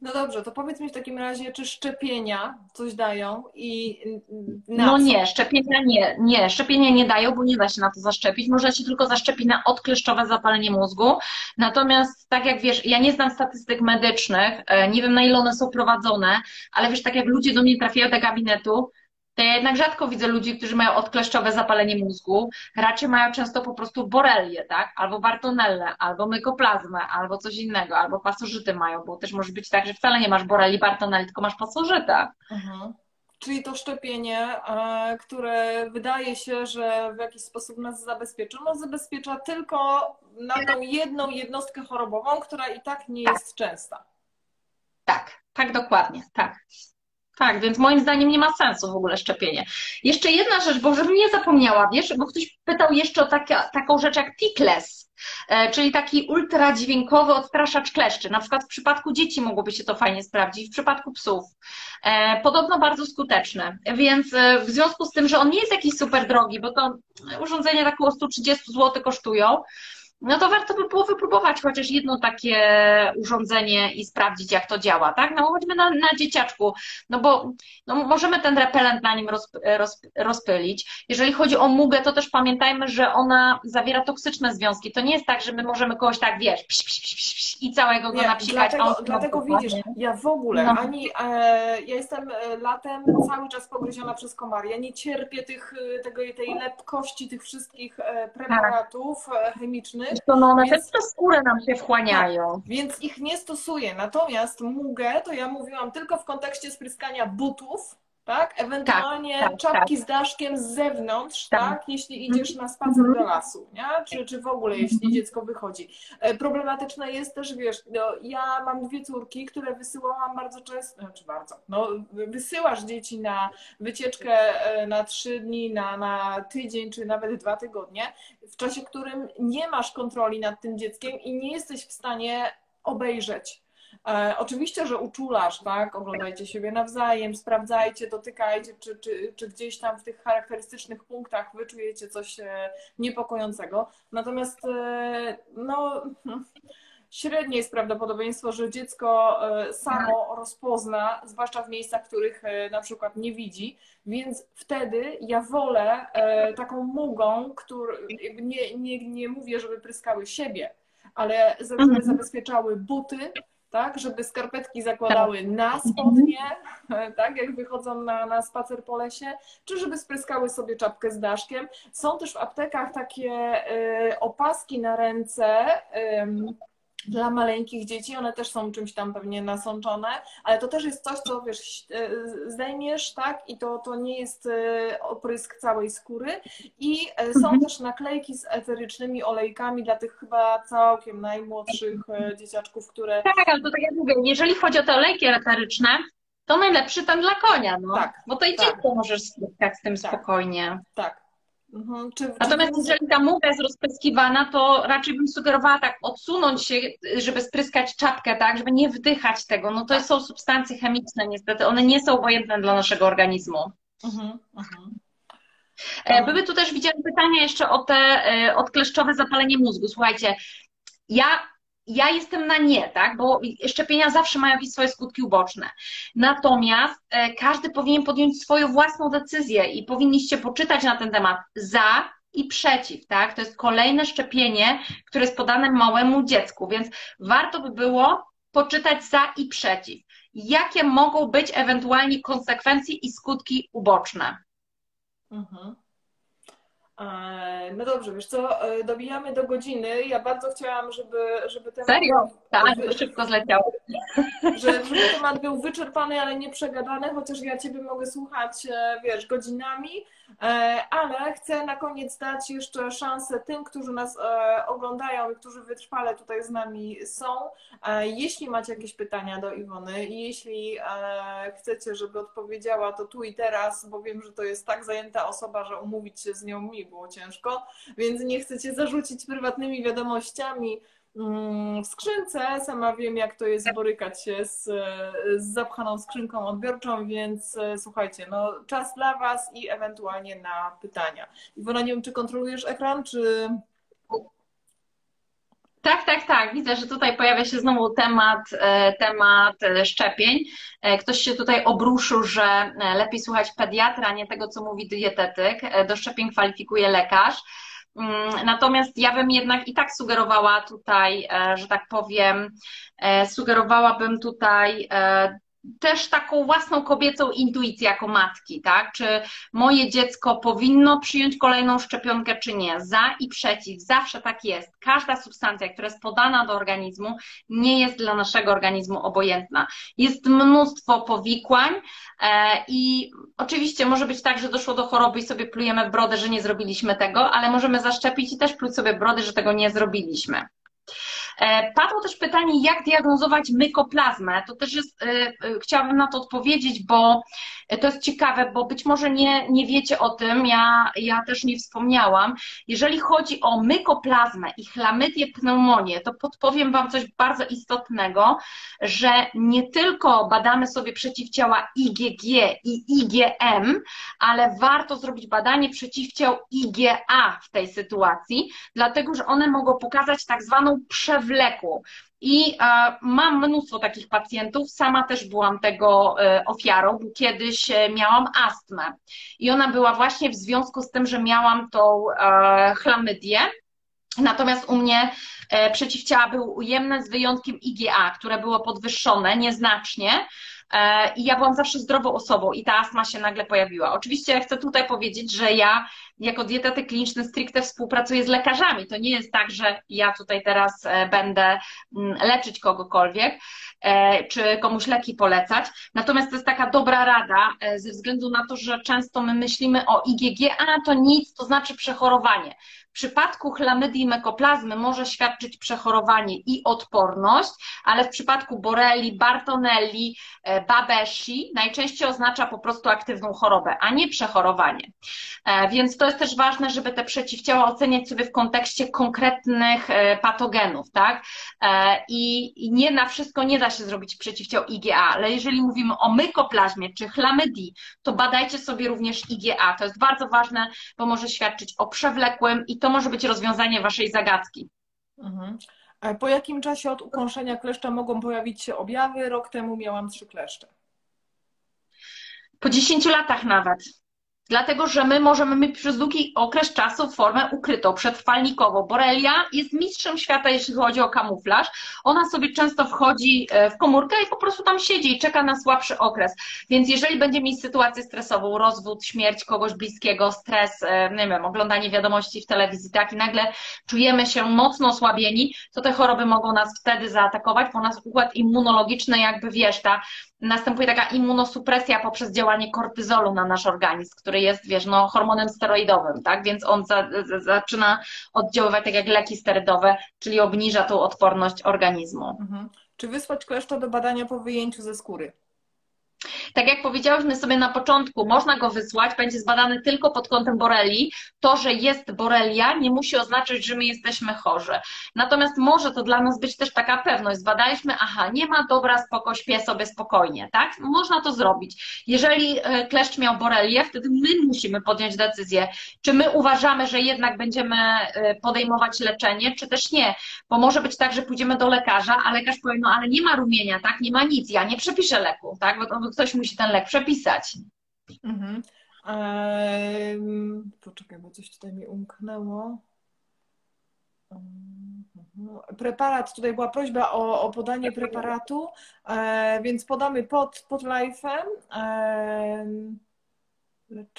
No dobrze, to powiedz mi w takim razie, czy szczepienia coś dają i na No co? nie, szczepienia nie, nie, szczepienia nie dają, bo nie da się na to zaszczepić. Można się tylko zaszczepić na odkleszczowe zapalenie mózgu. Natomiast tak jak wiesz, ja nie znam statystyk medycznych, e, nie wiem na ile one są prowadzone, ale wiesz, tak jak ludzie do mnie trafiają do gabinetu, to ja jednak rzadko widzę ludzi, którzy mają odkleszczowe zapalenie mózgu. Raczej mają często po prostu borelię, tak? Albo bartonellę, albo mykoplazmę, albo coś innego, albo pasożyty mają, bo też może być tak, że wcale nie masz boreli, bartonelli, tylko masz pasożyta. Mhm. Czyli to szczepienie, które wydaje się, że w jakiś sposób nas zabezpieczy, no zabezpiecza tylko na tą jedną jednostkę chorobową, która i tak nie jest częsta. Tak, tak dokładnie, tak. Tak, więc moim zdaniem nie ma sensu w ogóle szczepienie. Jeszcze jedna rzecz, bo żebym nie zapomniała, wiesz, bo ktoś pytał jeszcze o taka, taką rzecz jak tickless, e, czyli taki ultradźwiękowy odstraszacz kleszczy. Na przykład w przypadku dzieci mogłoby się to fajnie sprawdzić, w przypadku psów. E, podobno bardzo skuteczny, więc e, w związku z tym, że on nie jest jakiś super drogi, bo to urządzenia tak około 130 zł kosztują, no to warto by było wypróbować chociaż jedno takie urządzenie i sprawdzić, jak to działa, tak? No choćby na, na dzieciaczku, no bo no, możemy ten repelent na nim roz, roz, rozpylić. Jeżeli chodzi o mugę, to też pamiętajmy, że ona zawiera toksyczne związki. To nie jest tak, że my możemy kogoś tak, wiesz, psz, psz, psz, psz i całego go napsikać. Dlatego, dlatego widzisz, ja w ogóle, no. ani e, ja jestem e, latem cały czas pogryziona przez komary. Ja nie cierpię tych, e, tego, tej lepkości tych wszystkich e, preparatów tak. chemicznych, to no, one więc, też skórę nam się wchłaniają. Tak, więc ich nie stosuję. Natomiast mugę to ja mówiłam tylko w kontekście spryskania butów, tak? Ewentualnie tak, tak, czapki tak. z daszkiem z zewnątrz, tak? tak? Jeśli idziesz na spacer -hmm. do lasu, nie? Czy, czy w ogóle, jeśli mm -hmm. dziecko wychodzi. E, problematyczne jest też, wiesz, no, ja mam dwie córki, które wysyłałam bardzo często, znaczy bardzo, no wysyłasz dzieci na wycieczkę e, na trzy dni, na, na tydzień, czy nawet dwa tygodnie, w czasie którym nie masz kontroli nad tym dzieckiem i nie jesteś w stanie obejrzeć E, oczywiście, że uczulasz, tak? Oglądajcie siebie nawzajem, sprawdzajcie, dotykajcie, czy, czy, czy gdzieś tam w tych charakterystycznych punktach wyczujecie coś e, niepokojącego. Natomiast e, no średnie jest prawdopodobieństwo, że dziecko samo rozpozna, zwłaszcza w miejscach, których na przykład nie widzi, więc wtedy ja wolę taką mugą, który nie, nie, nie mówię, żeby pryskały siebie, ale żeby mhm. zabezpieczały buty, tak, żeby skarpetki zakładały na spodnie, tak, jak wychodzą na, na spacer po lesie, czy żeby spryskały sobie czapkę z daszkiem. Są też w aptekach takie y, opaski na ręce, dla maleńkich dzieci, one też są czymś tam pewnie nasączone, ale to też jest coś, co wiesz, e, zdejmiesz, tak, i to, to nie jest e, oprysk całej skóry. I e, są mhm. też naklejki z eterycznymi olejkami dla tych chyba całkiem najmłodszych dzieciaczków, które... Tak, ale to tak jak mówię, jeżeli chodzi o te olejki eteryczne, to najlepszy ten dla konia, no. Tak, bo to i tak. dziecko możesz spotkać z tym tak, spokojnie. Tak, Mhm. Czy, Natomiast jeżeli ta mucha jest rozpryskiwana, to raczej bym sugerowała tak odsunąć się, żeby spryskać czapkę, tak, żeby nie wdychać tego. No to są substancje chemiczne niestety, one nie są obojętne dla naszego organizmu. Mhm. Mhm. E, były tu też widziane pytania jeszcze o te e, odkleszczowe zapalenie mózgu. Słuchajcie, ja ja jestem na nie, tak? Bo szczepienia zawsze mają jakieś swoje skutki uboczne. Natomiast e, każdy powinien podjąć swoją własną decyzję i powinniście poczytać na ten temat za i przeciw, tak? To jest kolejne szczepienie, które jest podane małemu dziecku, więc warto by było poczytać za i przeciw. Jakie mogą być ewentualnie konsekwencje i skutki uboczne? Mhm. E, no dobrze, wiesz co, e, dobijamy do godziny. Ja bardzo chciałam, żeby, żeby temat... Serio? Tak, wy... szybko zleciało. Że, żeby temat był wyczerpany, ale nie przegadany, chociaż ja Ciebie mogę słuchać, e, wiesz, godzinami. E, ale chcę na koniec dać jeszcze szansę tym, którzy nas e, oglądają i którzy wytrwale tutaj z nami są. E, jeśli macie jakieś pytania do Iwony i jeśli chcecie, żeby odpowiedziała, to tu i teraz, bo wiem, że to jest tak zajęta osoba, że umówić się z nią mi było ciężko, więc nie chcecie zarzucić prywatnymi wiadomościami w skrzynce. Sama wiem, jak to jest borykać się z, z zapchaną skrzynką odbiorczą, więc e, słuchajcie, no, czas dla Was i ewentualnie na pytania. Iwona, nie wiem, czy kontrolujesz ekran, czy... Tak, tak, tak. Widzę, że tutaj pojawia się znowu temat, e, temat e, szczepień. Ktoś się tutaj obruszył, że lepiej słuchać pediatra, nie tego, co mówi dietetyk. Do szczepień kwalifikuje lekarz. Mm, natomiast ja bym jednak i tak sugerowała tutaj, e, że tak powiem, e, sugerowałabym tutaj e, też taką własną kobiecą intuicję jako matki, tak? Czy moje dziecko powinno przyjąć kolejną szczepionkę, czy nie? Za i przeciw, zawsze tak jest. Każda substancja, która jest podana do organizmu, nie jest dla naszego organizmu obojętna. Jest mnóstwo powikłań e, i oczywiście może być tak, że doszło do choroby i sobie plujemy w brodę, że nie zrobiliśmy tego, ale możemy zaszczepić i też pluć sobie brody, że tego nie zrobiliśmy. E, padło też pytanie, jak diagnozować mykoplazmę. To też jest, e, e, chciałabym na to odpowiedzieć, bo to jest ciekawe, bo być może nie, nie wiecie o tym, ja, ja też nie wspomniałam. Jeżeli chodzi o mykoplazmę i chlamydię pneumonię, to podpowiem Wam coś bardzo istotnego, że nie tylko badamy sobie przeciwciała IgG i IgM, ale warto zrobić badanie przeciwciał IgA w tej sytuacji, dlatego że one mogą pokazać tak zwaną przewlekłą. I e, mam mnóstwo takich pacjentów, sama też byłam tego e, ofiarą, bo kiedyś e, miałam astmę. I ona była właśnie w związku z tym, że miałam tą chlamydię. Natomiast u mnie przeciwciała były ujemne z wyjątkiem IgA, które było podwyższone nieznacznie. I ja byłam zawsze zdrową osobą i ta astma się nagle pojawiła. Oczywiście chcę tutaj powiedzieć, że ja jako dietetyk kliniczny stricte współpracuję z lekarzami. To nie jest tak, że ja tutaj teraz e, będę mm, leczyć kogokolwiek, e, czy komuś leki polecać. Natomiast to jest taka dobra rada, e, ze względu na to, że często my myślimy o IgG, a to nic, to znaczy przechorowanie. W przypadku chlamydii mekoplazmy może świadczyć przechorowanie i odporność, ale w przypadku boreli, bartonelli, babeshi najczęściej oznacza po prostu aktywną chorobę, a nie przechorowanie. Więc to jest też ważne, żeby te przeciwciała oceniać sobie w kontekście konkretnych e, patogenów, tak? E, I nie na wszystko nie da się zrobić przeciwciał IgA, ale jeżeli mówimy o mykoplazmie czy chlamydii, to badajcie sobie również IgA. To jest bardzo ważne, bo może świadczyć o przewlekłym i to może być rozwiązanie waszej zagadki. Mhm. Po jakim czasie od ukąszenia kleszcza mogą pojawić się objawy? Rok temu miałam trzy kleszcze. Po 10 latach nawet. Dlatego że my możemy mieć przez długi okres czasu formę ukrytą, przetrwalnikową. Borelia jest mistrzem świata, jeśli chodzi o kamuflaż. Ona sobie często wchodzi e, w komórkę i po prostu tam siedzi i czeka na słabszy okres. Więc jeżeli będzie mieć sytuację stresową, rozwód, śmierć kogoś bliskiego, stres, e, nie wiem, oglądanie wiadomości w telewizji, tak, i nagle czujemy się mocno osłabieni, to te choroby mogą nas wtedy zaatakować, bo nas układ immunologiczny jakby wiesz, ta następuje taka immunosupresja poprzez działanie kortyzolu na nasz organizm, który jest, wiesz, no, hormonem steroidowym, tak? Więc on za, za, zaczyna oddziaływać tak jak leki sterydowe, czyli obniża tą odporność organizmu. Mhm. Czy wysłać kleszcza do badania po wyjęciu ze skóry? Tak jak powiedziałyśmy sobie na początku, można go wysłać, będzie zbadany tylko pod kątem borelii. To, że jest borelia, nie musi oznaczać, że my jesteśmy chorzy. Natomiast może to dla nas być też taka pewność. Zbadaliśmy, aha, nie ma, dobra, spoko, śpię sobie spokojnie, tak? Można to zrobić. Jeżeli e, kleszcz miał borelię, wtedy my musimy podjąć decyzję, czy my uważamy, że jednak będziemy e, podejmować leczenie, czy też nie. Bo może być tak, że pójdziemy do lekarza, a lekarz powie, no ale nie ma rumienia, tak? Nie ma nic, ja nie przepiszę leku, tak? Bo ktoś musi ten lek przepisać. Mhm. Eee, poczekaj, bo coś tutaj mi umknęło. Preparat, tutaj była prośba o, o podanie preparatu, e, więc podamy pod, pod live'em. E,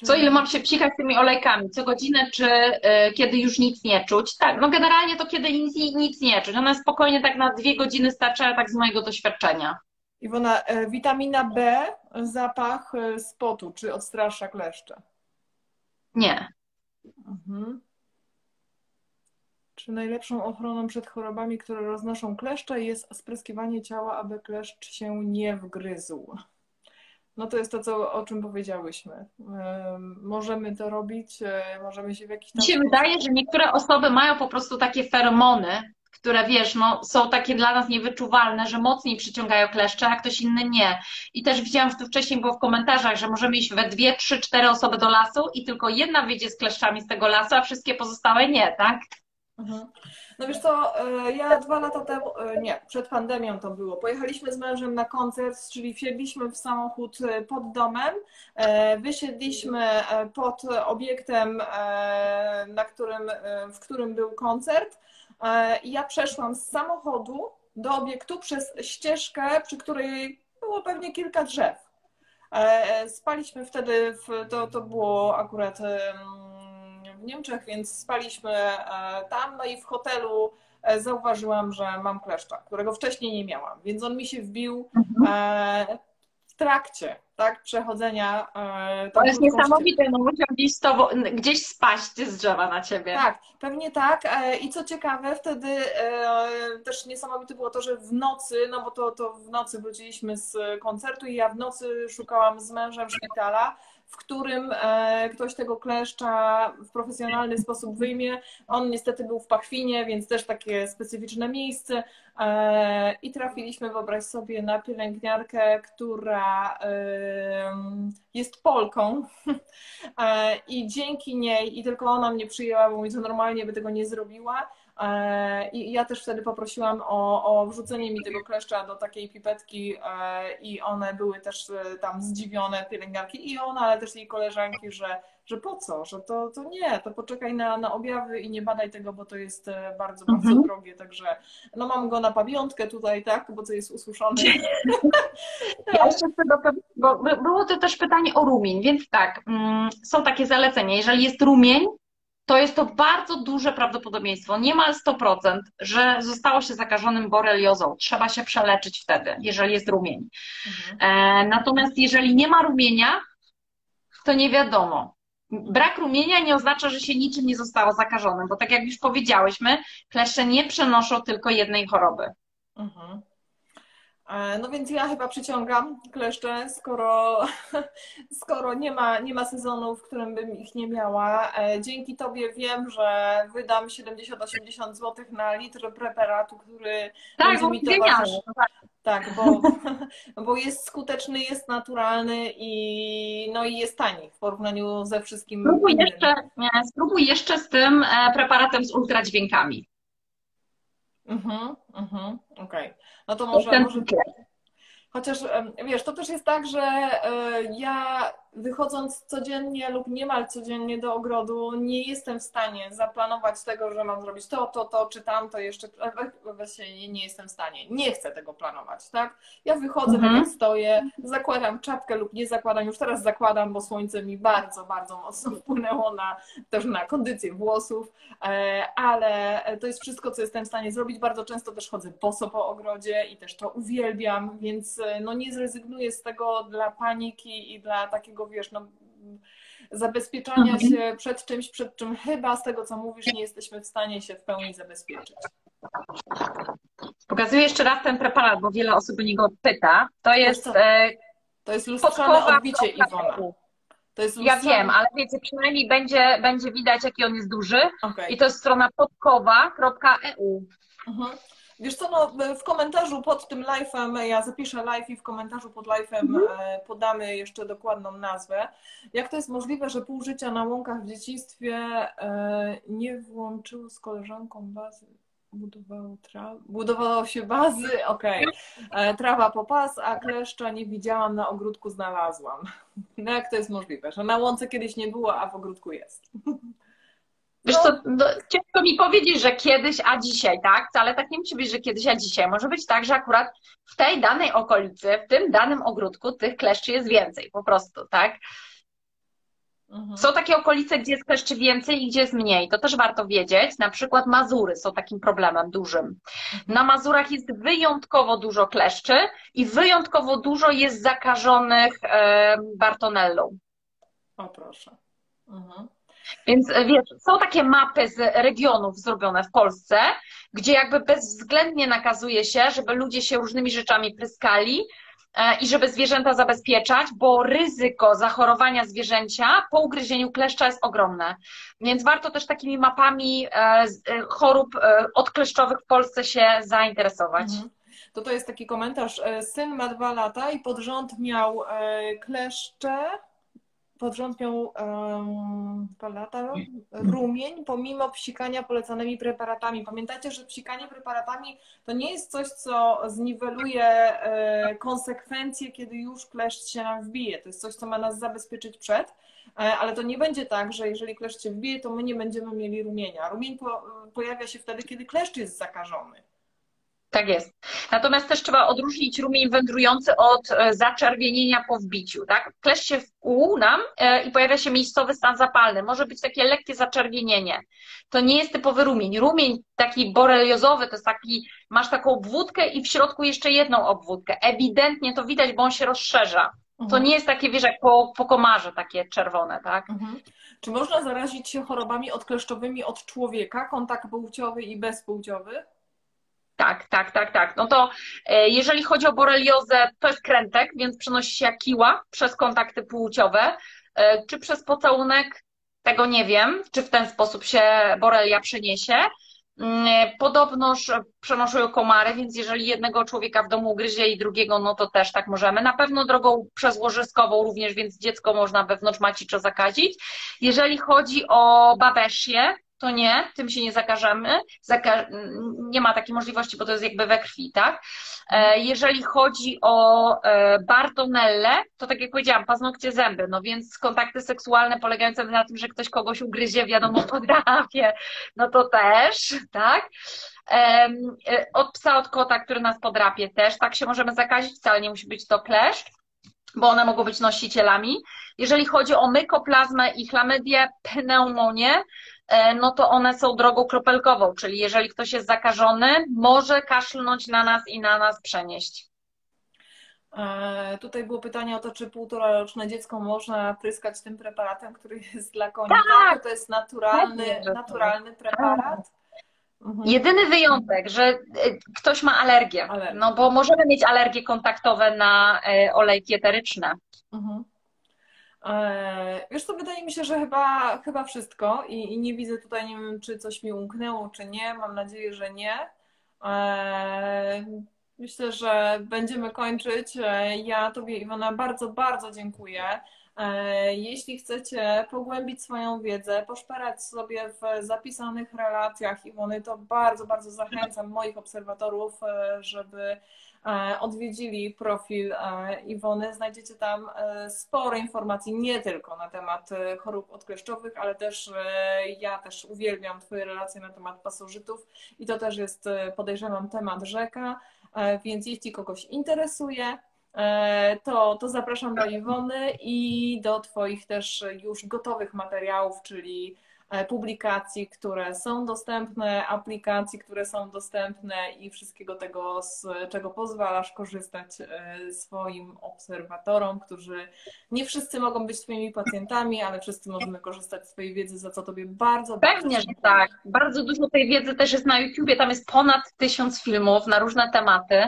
Co ile mam się psikać tymi olejkami? Co godzinę, czy y, kiedy już nic nie czuć? Tak, no generalnie to kiedy nic, nic nie czuć. Ona spokojnie tak na dwie godziny starcza, tak z mojego doświadczenia. Iwona, e, witamina B, zapach spotu, czy odstrasza kleszcze? Nie. Mhm. Czy najlepszą ochroną przed chorobami, które roznoszą kleszcze, jest spryskiwanie ciała, aby kleszcz się nie wgryzł? No to jest to, co, o czym powiedziałyśmy. Możemy to robić, e, możemy się w jakiś tam... Mi się wydaje, że niektóre osoby mają po prostu takie feromony, które wiesz, no, są takie dla nas niewyczuwalne, że mocniej przyciągają kleszcze, a ktoś inny nie. I też widziałam, że to wcześniej było w komentarzach, że możemy iść we dwie, trzy, cztery osoby do lasu i tylko jedna wyjdzie z kleszczami z tego lasu, a wszystkie pozostałe nie, tak? Mhm. No wiesz co, e, ja dwa lata temu, e, nie, przed pandemią to było, pojechaliśmy z mężem na koncert, czyli wsiedliśmy w samochód e, pod domem, wysiedliśmy pod obiektem, na którym, w którym był koncert ja przeszłam z samochodu do obiektu przez ścieżkę, przy której było pewnie kilka drzew. Spaliśmy wtedy, w, to, to było akurat w Niemczech, więc spaliśmy e, tam, no i w hotelu e, zauważyłam, że mam kleszcza, którego wcześniej nie miałam, więc on mi się wbił mhm. E, w trakcie tak, przechodzenia. To jest niesamowite, no musiał gdzieś, gdzieś spaść z drzewa na ciebie. Tak, pewnie tak. I co ciekawe, wtedy też niesamowite było to, że w nocy, no bo to, to w nocy wróciliśmy z koncertu i ja w nocy szukałam z mężem szpitala w którym e, ktoś tego kleszcza w profesjonalny sposób wyjmie. On niestety był w Pachwinie, więc też takie specyficzne miejsce. E, I trafiliśmy, wyobraź sobie, na pielęgniarkę, która jest Polką. E, I dzięki niej, i tylko ona mnie przyjęła, bo mi to normalnie by tego nie zrobiła I ja też wtedy poprosiłam o, o wrzucenie mi tego kleszcza do takiej pipetki e, i one były też e, tam zdziwione, pielęgniarki i ona, ale też jej koleżanki, że, że po co, że to, to nie, to poczekaj na, na objawy i nie badaj tego, bo to jest bardzo, bardzo mhm. drogie, także no mam go na pamiątkę tutaj, tak, bo to jest usłyszone. Ja jeszcze chcę bo było to też pytanie o rumień, więc tak, mm, są takie zalecenia, jeżeli jest rumień, to jest to bardzo duże prawdopodobieństwo, niemal 100%, że zostało się zakażonym boreliozą. Trzeba się przeleczyć wtedy, jeżeli jest rumień. Mhm. E, natomiast jeżeli nie ma rumienia, to nie wiadomo. Brak rumienia nie oznacza, że się niczym nie zostało zakażonym, bo tak jak już powiedziałyśmy, kleszcze nie przenoszą tylko jednej choroby. Mhm. E, no więc ja chyba przyciągam kleszcze, skoro, skoro nie, ma, nie ma sezonu, w którym bym ich nie miała. E, dzięki Tobie wiem, że wydam 70-80 zł na litr preparatu, który tak, będzie mi towarzyszył. Tak, tak bo, bo jest skuteczny, jest naturalny i, no i jest tani w porównaniu ze wszystkim. Spróbuj jeszcze, spróbuj jeszcze z tym e, preparatem z ultradźwiękami. Mhm, mhm, okej. Okay. No to może, może... Chociaż wiesz, to też jest tak, że e, ja wychodząc codziennie lub niemal codziennie do ogrodu, nie jestem w stanie zaplanować tego, że mam zrobić to, to, to, czy tamto jeszcze. Właśnie nie jestem w stanie. Nie chcę tego planować, tak? Ja wychodzę, mhm. tak jak stoję, zakładam czapkę lub nie zakładam. Już teraz zakładam, bo słońce mi bardzo, bardzo mocno wpłynęło na, też na kondycję włosów, e, ale to jest wszystko, co jestem w stanie zrobić. Bardzo często też chodzę boso po ogrodzie i też to uwielbiam, więc no nie zrezygnuję z tego dla paniki i dla takiego, wiesz, no, zabezpieczania mhm. się przed czymś, przed czym chyba z tego, co mówisz, nie jesteśmy w stanie się w pełni zabezpieczyć. Pokazuję jeszcze raz ten preparat, bo wiele osób o niego pyta. To jest. E, to jest lustrzane odbicie Iwona. To jest Ja wiem, ale wiecie, przynajmniej będzie, będzie widać, jaki on jest duży. Okay. I to jest strona podkowa.eu. Mhm. Wiesz co, no, w komentarzu pod tym live'em, ja zapiszę live i w komentarzu pod live'em mhm. E, podamy jeszcze dokładną nazwę. Jak to jest możliwe, że pół życia na łąkach w dzieciństwie e, nie włączyło z koleżanką bazy? Budowało, tra... Budowało się bazy, okej. Okay. E, trawa po pas, a kleszcza nie widziałam, na ogródku znalazłam. No jak to jest możliwe, że na łące kiedyś nie było, a w ogródku jest? Wiesz co, no, ciężko mi powiedzieć, że kiedyś, a dzisiaj, tak? Wcale tak nie musi być, że kiedyś, a dzisiaj. Może być tak, że akurat w tej danej okolicy, w tym danym ogródku tych kleszczy jest więcej, po prostu, tak? Mhm. Są takie okolice, gdzie jest kleszczy więcej i gdzie jest mniej. To też warto wiedzieć. Na przykład Mazury są takim problemem dużym. Mhm. Na Mazurach jest wyjątkowo dużo kleszczy i wyjątkowo dużo jest zakażonych e, Bartonellą. O proszę. Mhm. Więc e, wiesz, są takie mapy z regionów zrobione w Polsce, gdzie jakby bezwzględnie nakazuje się, żeby ludzie się różnymi rzeczami pryskali e, i żeby zwierzęta zabezpieczać, bo ryzyko zachorowania zwierzęcia po ugryzieniu kleszcza jest ogromne. Więc warto też takimi mapami e, chorób odkleszczowych w Polsce się zainteresować. Mhm. To to jest taki komentarz. Syn ma dwa lata i pod rząd miał kleszcze, pod rząd miał um, dwa lata no? rumień, pomimo psikania polecanymi preparatami. Pamiętajcie, że psikanie preparatami to nie jest coś, co zniweluje e, konsekwencje, kiedy już kleszcz się nam wbije. To jest coś, co ma nas zabezpieczyć przed, e, ale to nie będzie tak, że jeżeli kleszcz się wbije, to my nie będziemy mieli rumienia. Rumień po, pojawia się wtedy, kiedy kleszcz jest zakażony. Tak jest. Natomiast też trzeba odróżnić rumień wędrujący od e, zaczerwienienia po wbiciu. Tak? Klesz się w nam e, i pojawia się miejscowy stan zapalny. Może być takie lekkie zaczerwienienie. To nie jest typowy rumień. Rumień taki boreliozowy to jest taki, masz taką obwódkę i w środku jeszcze jedną obwódkę. Ewidentnie to widać, bo on się rozszerza. Mhm. To nie jest takie, wiesz, jak po, po komarze takie czerwone, tak? Mhm. Czy można zarazić się chorobami odkleszczowymi od człowieka, kontakt płciowy i bezpłciowy? Tak, tak, tak, tak. No to e, jeżeli chodzi o boreliozę, to jest krętek, więc przenosi się jak kiła przez kontakty płciowe, e, czy przez pocałunek, tego nie wiem, czy w ten sposób się borelia przeniesie. Mm, e, podobnoż przenoszą ją komary, więc jeżeli jednego człowieka w domu ugryzie i drugiego, no to też tak możemy. Na pewno drogą przezłożyskową również, więc dziecko można wewnątrz maciczo zakazić. Jeżeli chodzi o babesię, to nie, tym się nie zakażemy. Zaka nie ma takiej możliwości, bo to jest jakby we krwi, tak? E, jeżeli chodzi o e, Bartonelle, to tak jak powiedziałam, paznokcie, zęby, no więc kontakty seksualne polegające na tym, że ktoś kogoś ugryzie, wiadomo, podrapie, no to też, tak? E, od psa, od kota, który nas podrapie też, tak się możemy zakazić, wcale nie musi być to kleszcz bo one mogą być nosicielami. Jeżeli chodzi o mykoplazmę i chlamydię, pneumonię, no to one są drogą kropelkową, czyli jeżeli ktoś jest zakażony, może kaszlnąć na nas i na nas przenieść. E, tutaj było pytanie o to, czy półtora roczne dziecko można pryskać tym preparatem, który jest dla koni. Tak, to jest naturalny, tak, naturalny preparat. Mhm. Jedyny wyjątek, że e, ktoś ma alergię, alergię, no bo możemy mieć alergie kontaktowe na olejki eteryczne. Mhm. E, wiesz co, wydaje mi się, że chyba, chyba wszystko I, i nie widzę tutaj, nie wiem, czy coś mi umknęło, czy nie. Mam nadzieję, że nie. E, myślę, że będziemy kończyć. E, ja Tobie, Iwona, bardzo, bardzo dziękuję. Jeśli chcecie pogłębić swoją wiedzę, poszperać sobie w zapisanych relacjach Iwony, to bardzo, bardzo zachęcam moich obserwatorów, żeby odwiedzili profil e, Iwony, znajdziecie tam e, sporo informacji, nie tylko na temat e, chorób odkleszczowych, ale też e, ja też uwielbiam Twoje relacje na temat pasożytów i to też jest, e, podejrzewam, temat rzeka, e, więc jeśli kogoś interesuje, e, to, to zapraszam do Iwony i do Twoich też już gotowych materiałów, czyli e, publikacji, które są dostępne, aplikacji, które są dostępne i wszystkiego tego, z czego pozwalasz korzystać e, swoim obserwatorom, którzy nie wszyscy mogą być Twoimi pacjentami, ale wszyscy możemy korzystać z Twojej wiedzy, za co Tobie bardzo, bardzo Pewnie, że dziękuję. tak. Bardzo dużo tej wiedzy też jest na YouTubie. Tam jest ponad tysiąc filmów na różne tematy.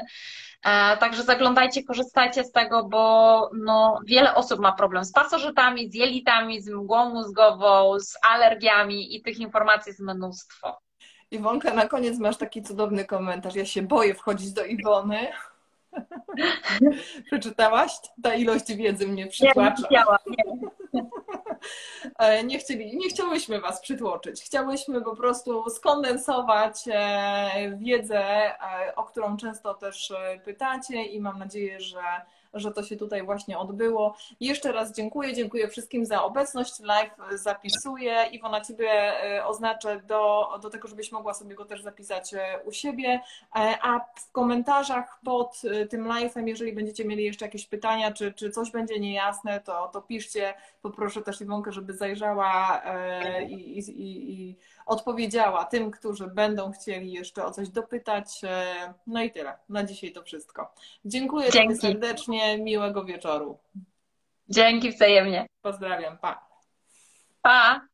E, Także zaglądajcie, korzystajcie z tego, bo no, wiele osób ma problem z pasożytami, z jelitami, z mgłą mózgową, z alergiami i tych informacji jest mnóstwo. Iwonka, na koniec masz taki cudowny komentarz. Ja się boję wchodzić do Iwony. Przeczytałaś? Ta ilość wiedzy mnie Nie, nie przytłacza. widziałam, nie. E, Nie, chcieli, nie chciałyśmy Was przytłoczyć. Chciałyśmy po prostu skondensować e, wiedzę, e, o którą często też pytacie i mam nadzieję, że, że to się tutaj właśnie odbyło. Jeszcze raz dziękuję. Dziękuję wszystkim za obecność. Live zapisuję. Iwona, Ciebie e, oznaczę do, do tego, żebyś mogła sobie go też zapisać e, u siebie. E, A w komentarzach pod tym live'em, jeżeli będziecie mieli jeszcze jakieś pytania, czy, czy coś będzie niejasne, to, to piszcie. Poproszę też Iwonkę, żeby zajrzała i, i, i odpowiedziała tym, którzy będą chcieli jeszcze o coś dopytać. E, No i tyle. Na dzisiaj to wszystko. Dziękuję Dzięki. serdecznie. Miłego wieczoru. Dzięki wzajemnie. Pozdrawiam. Pa. Pa!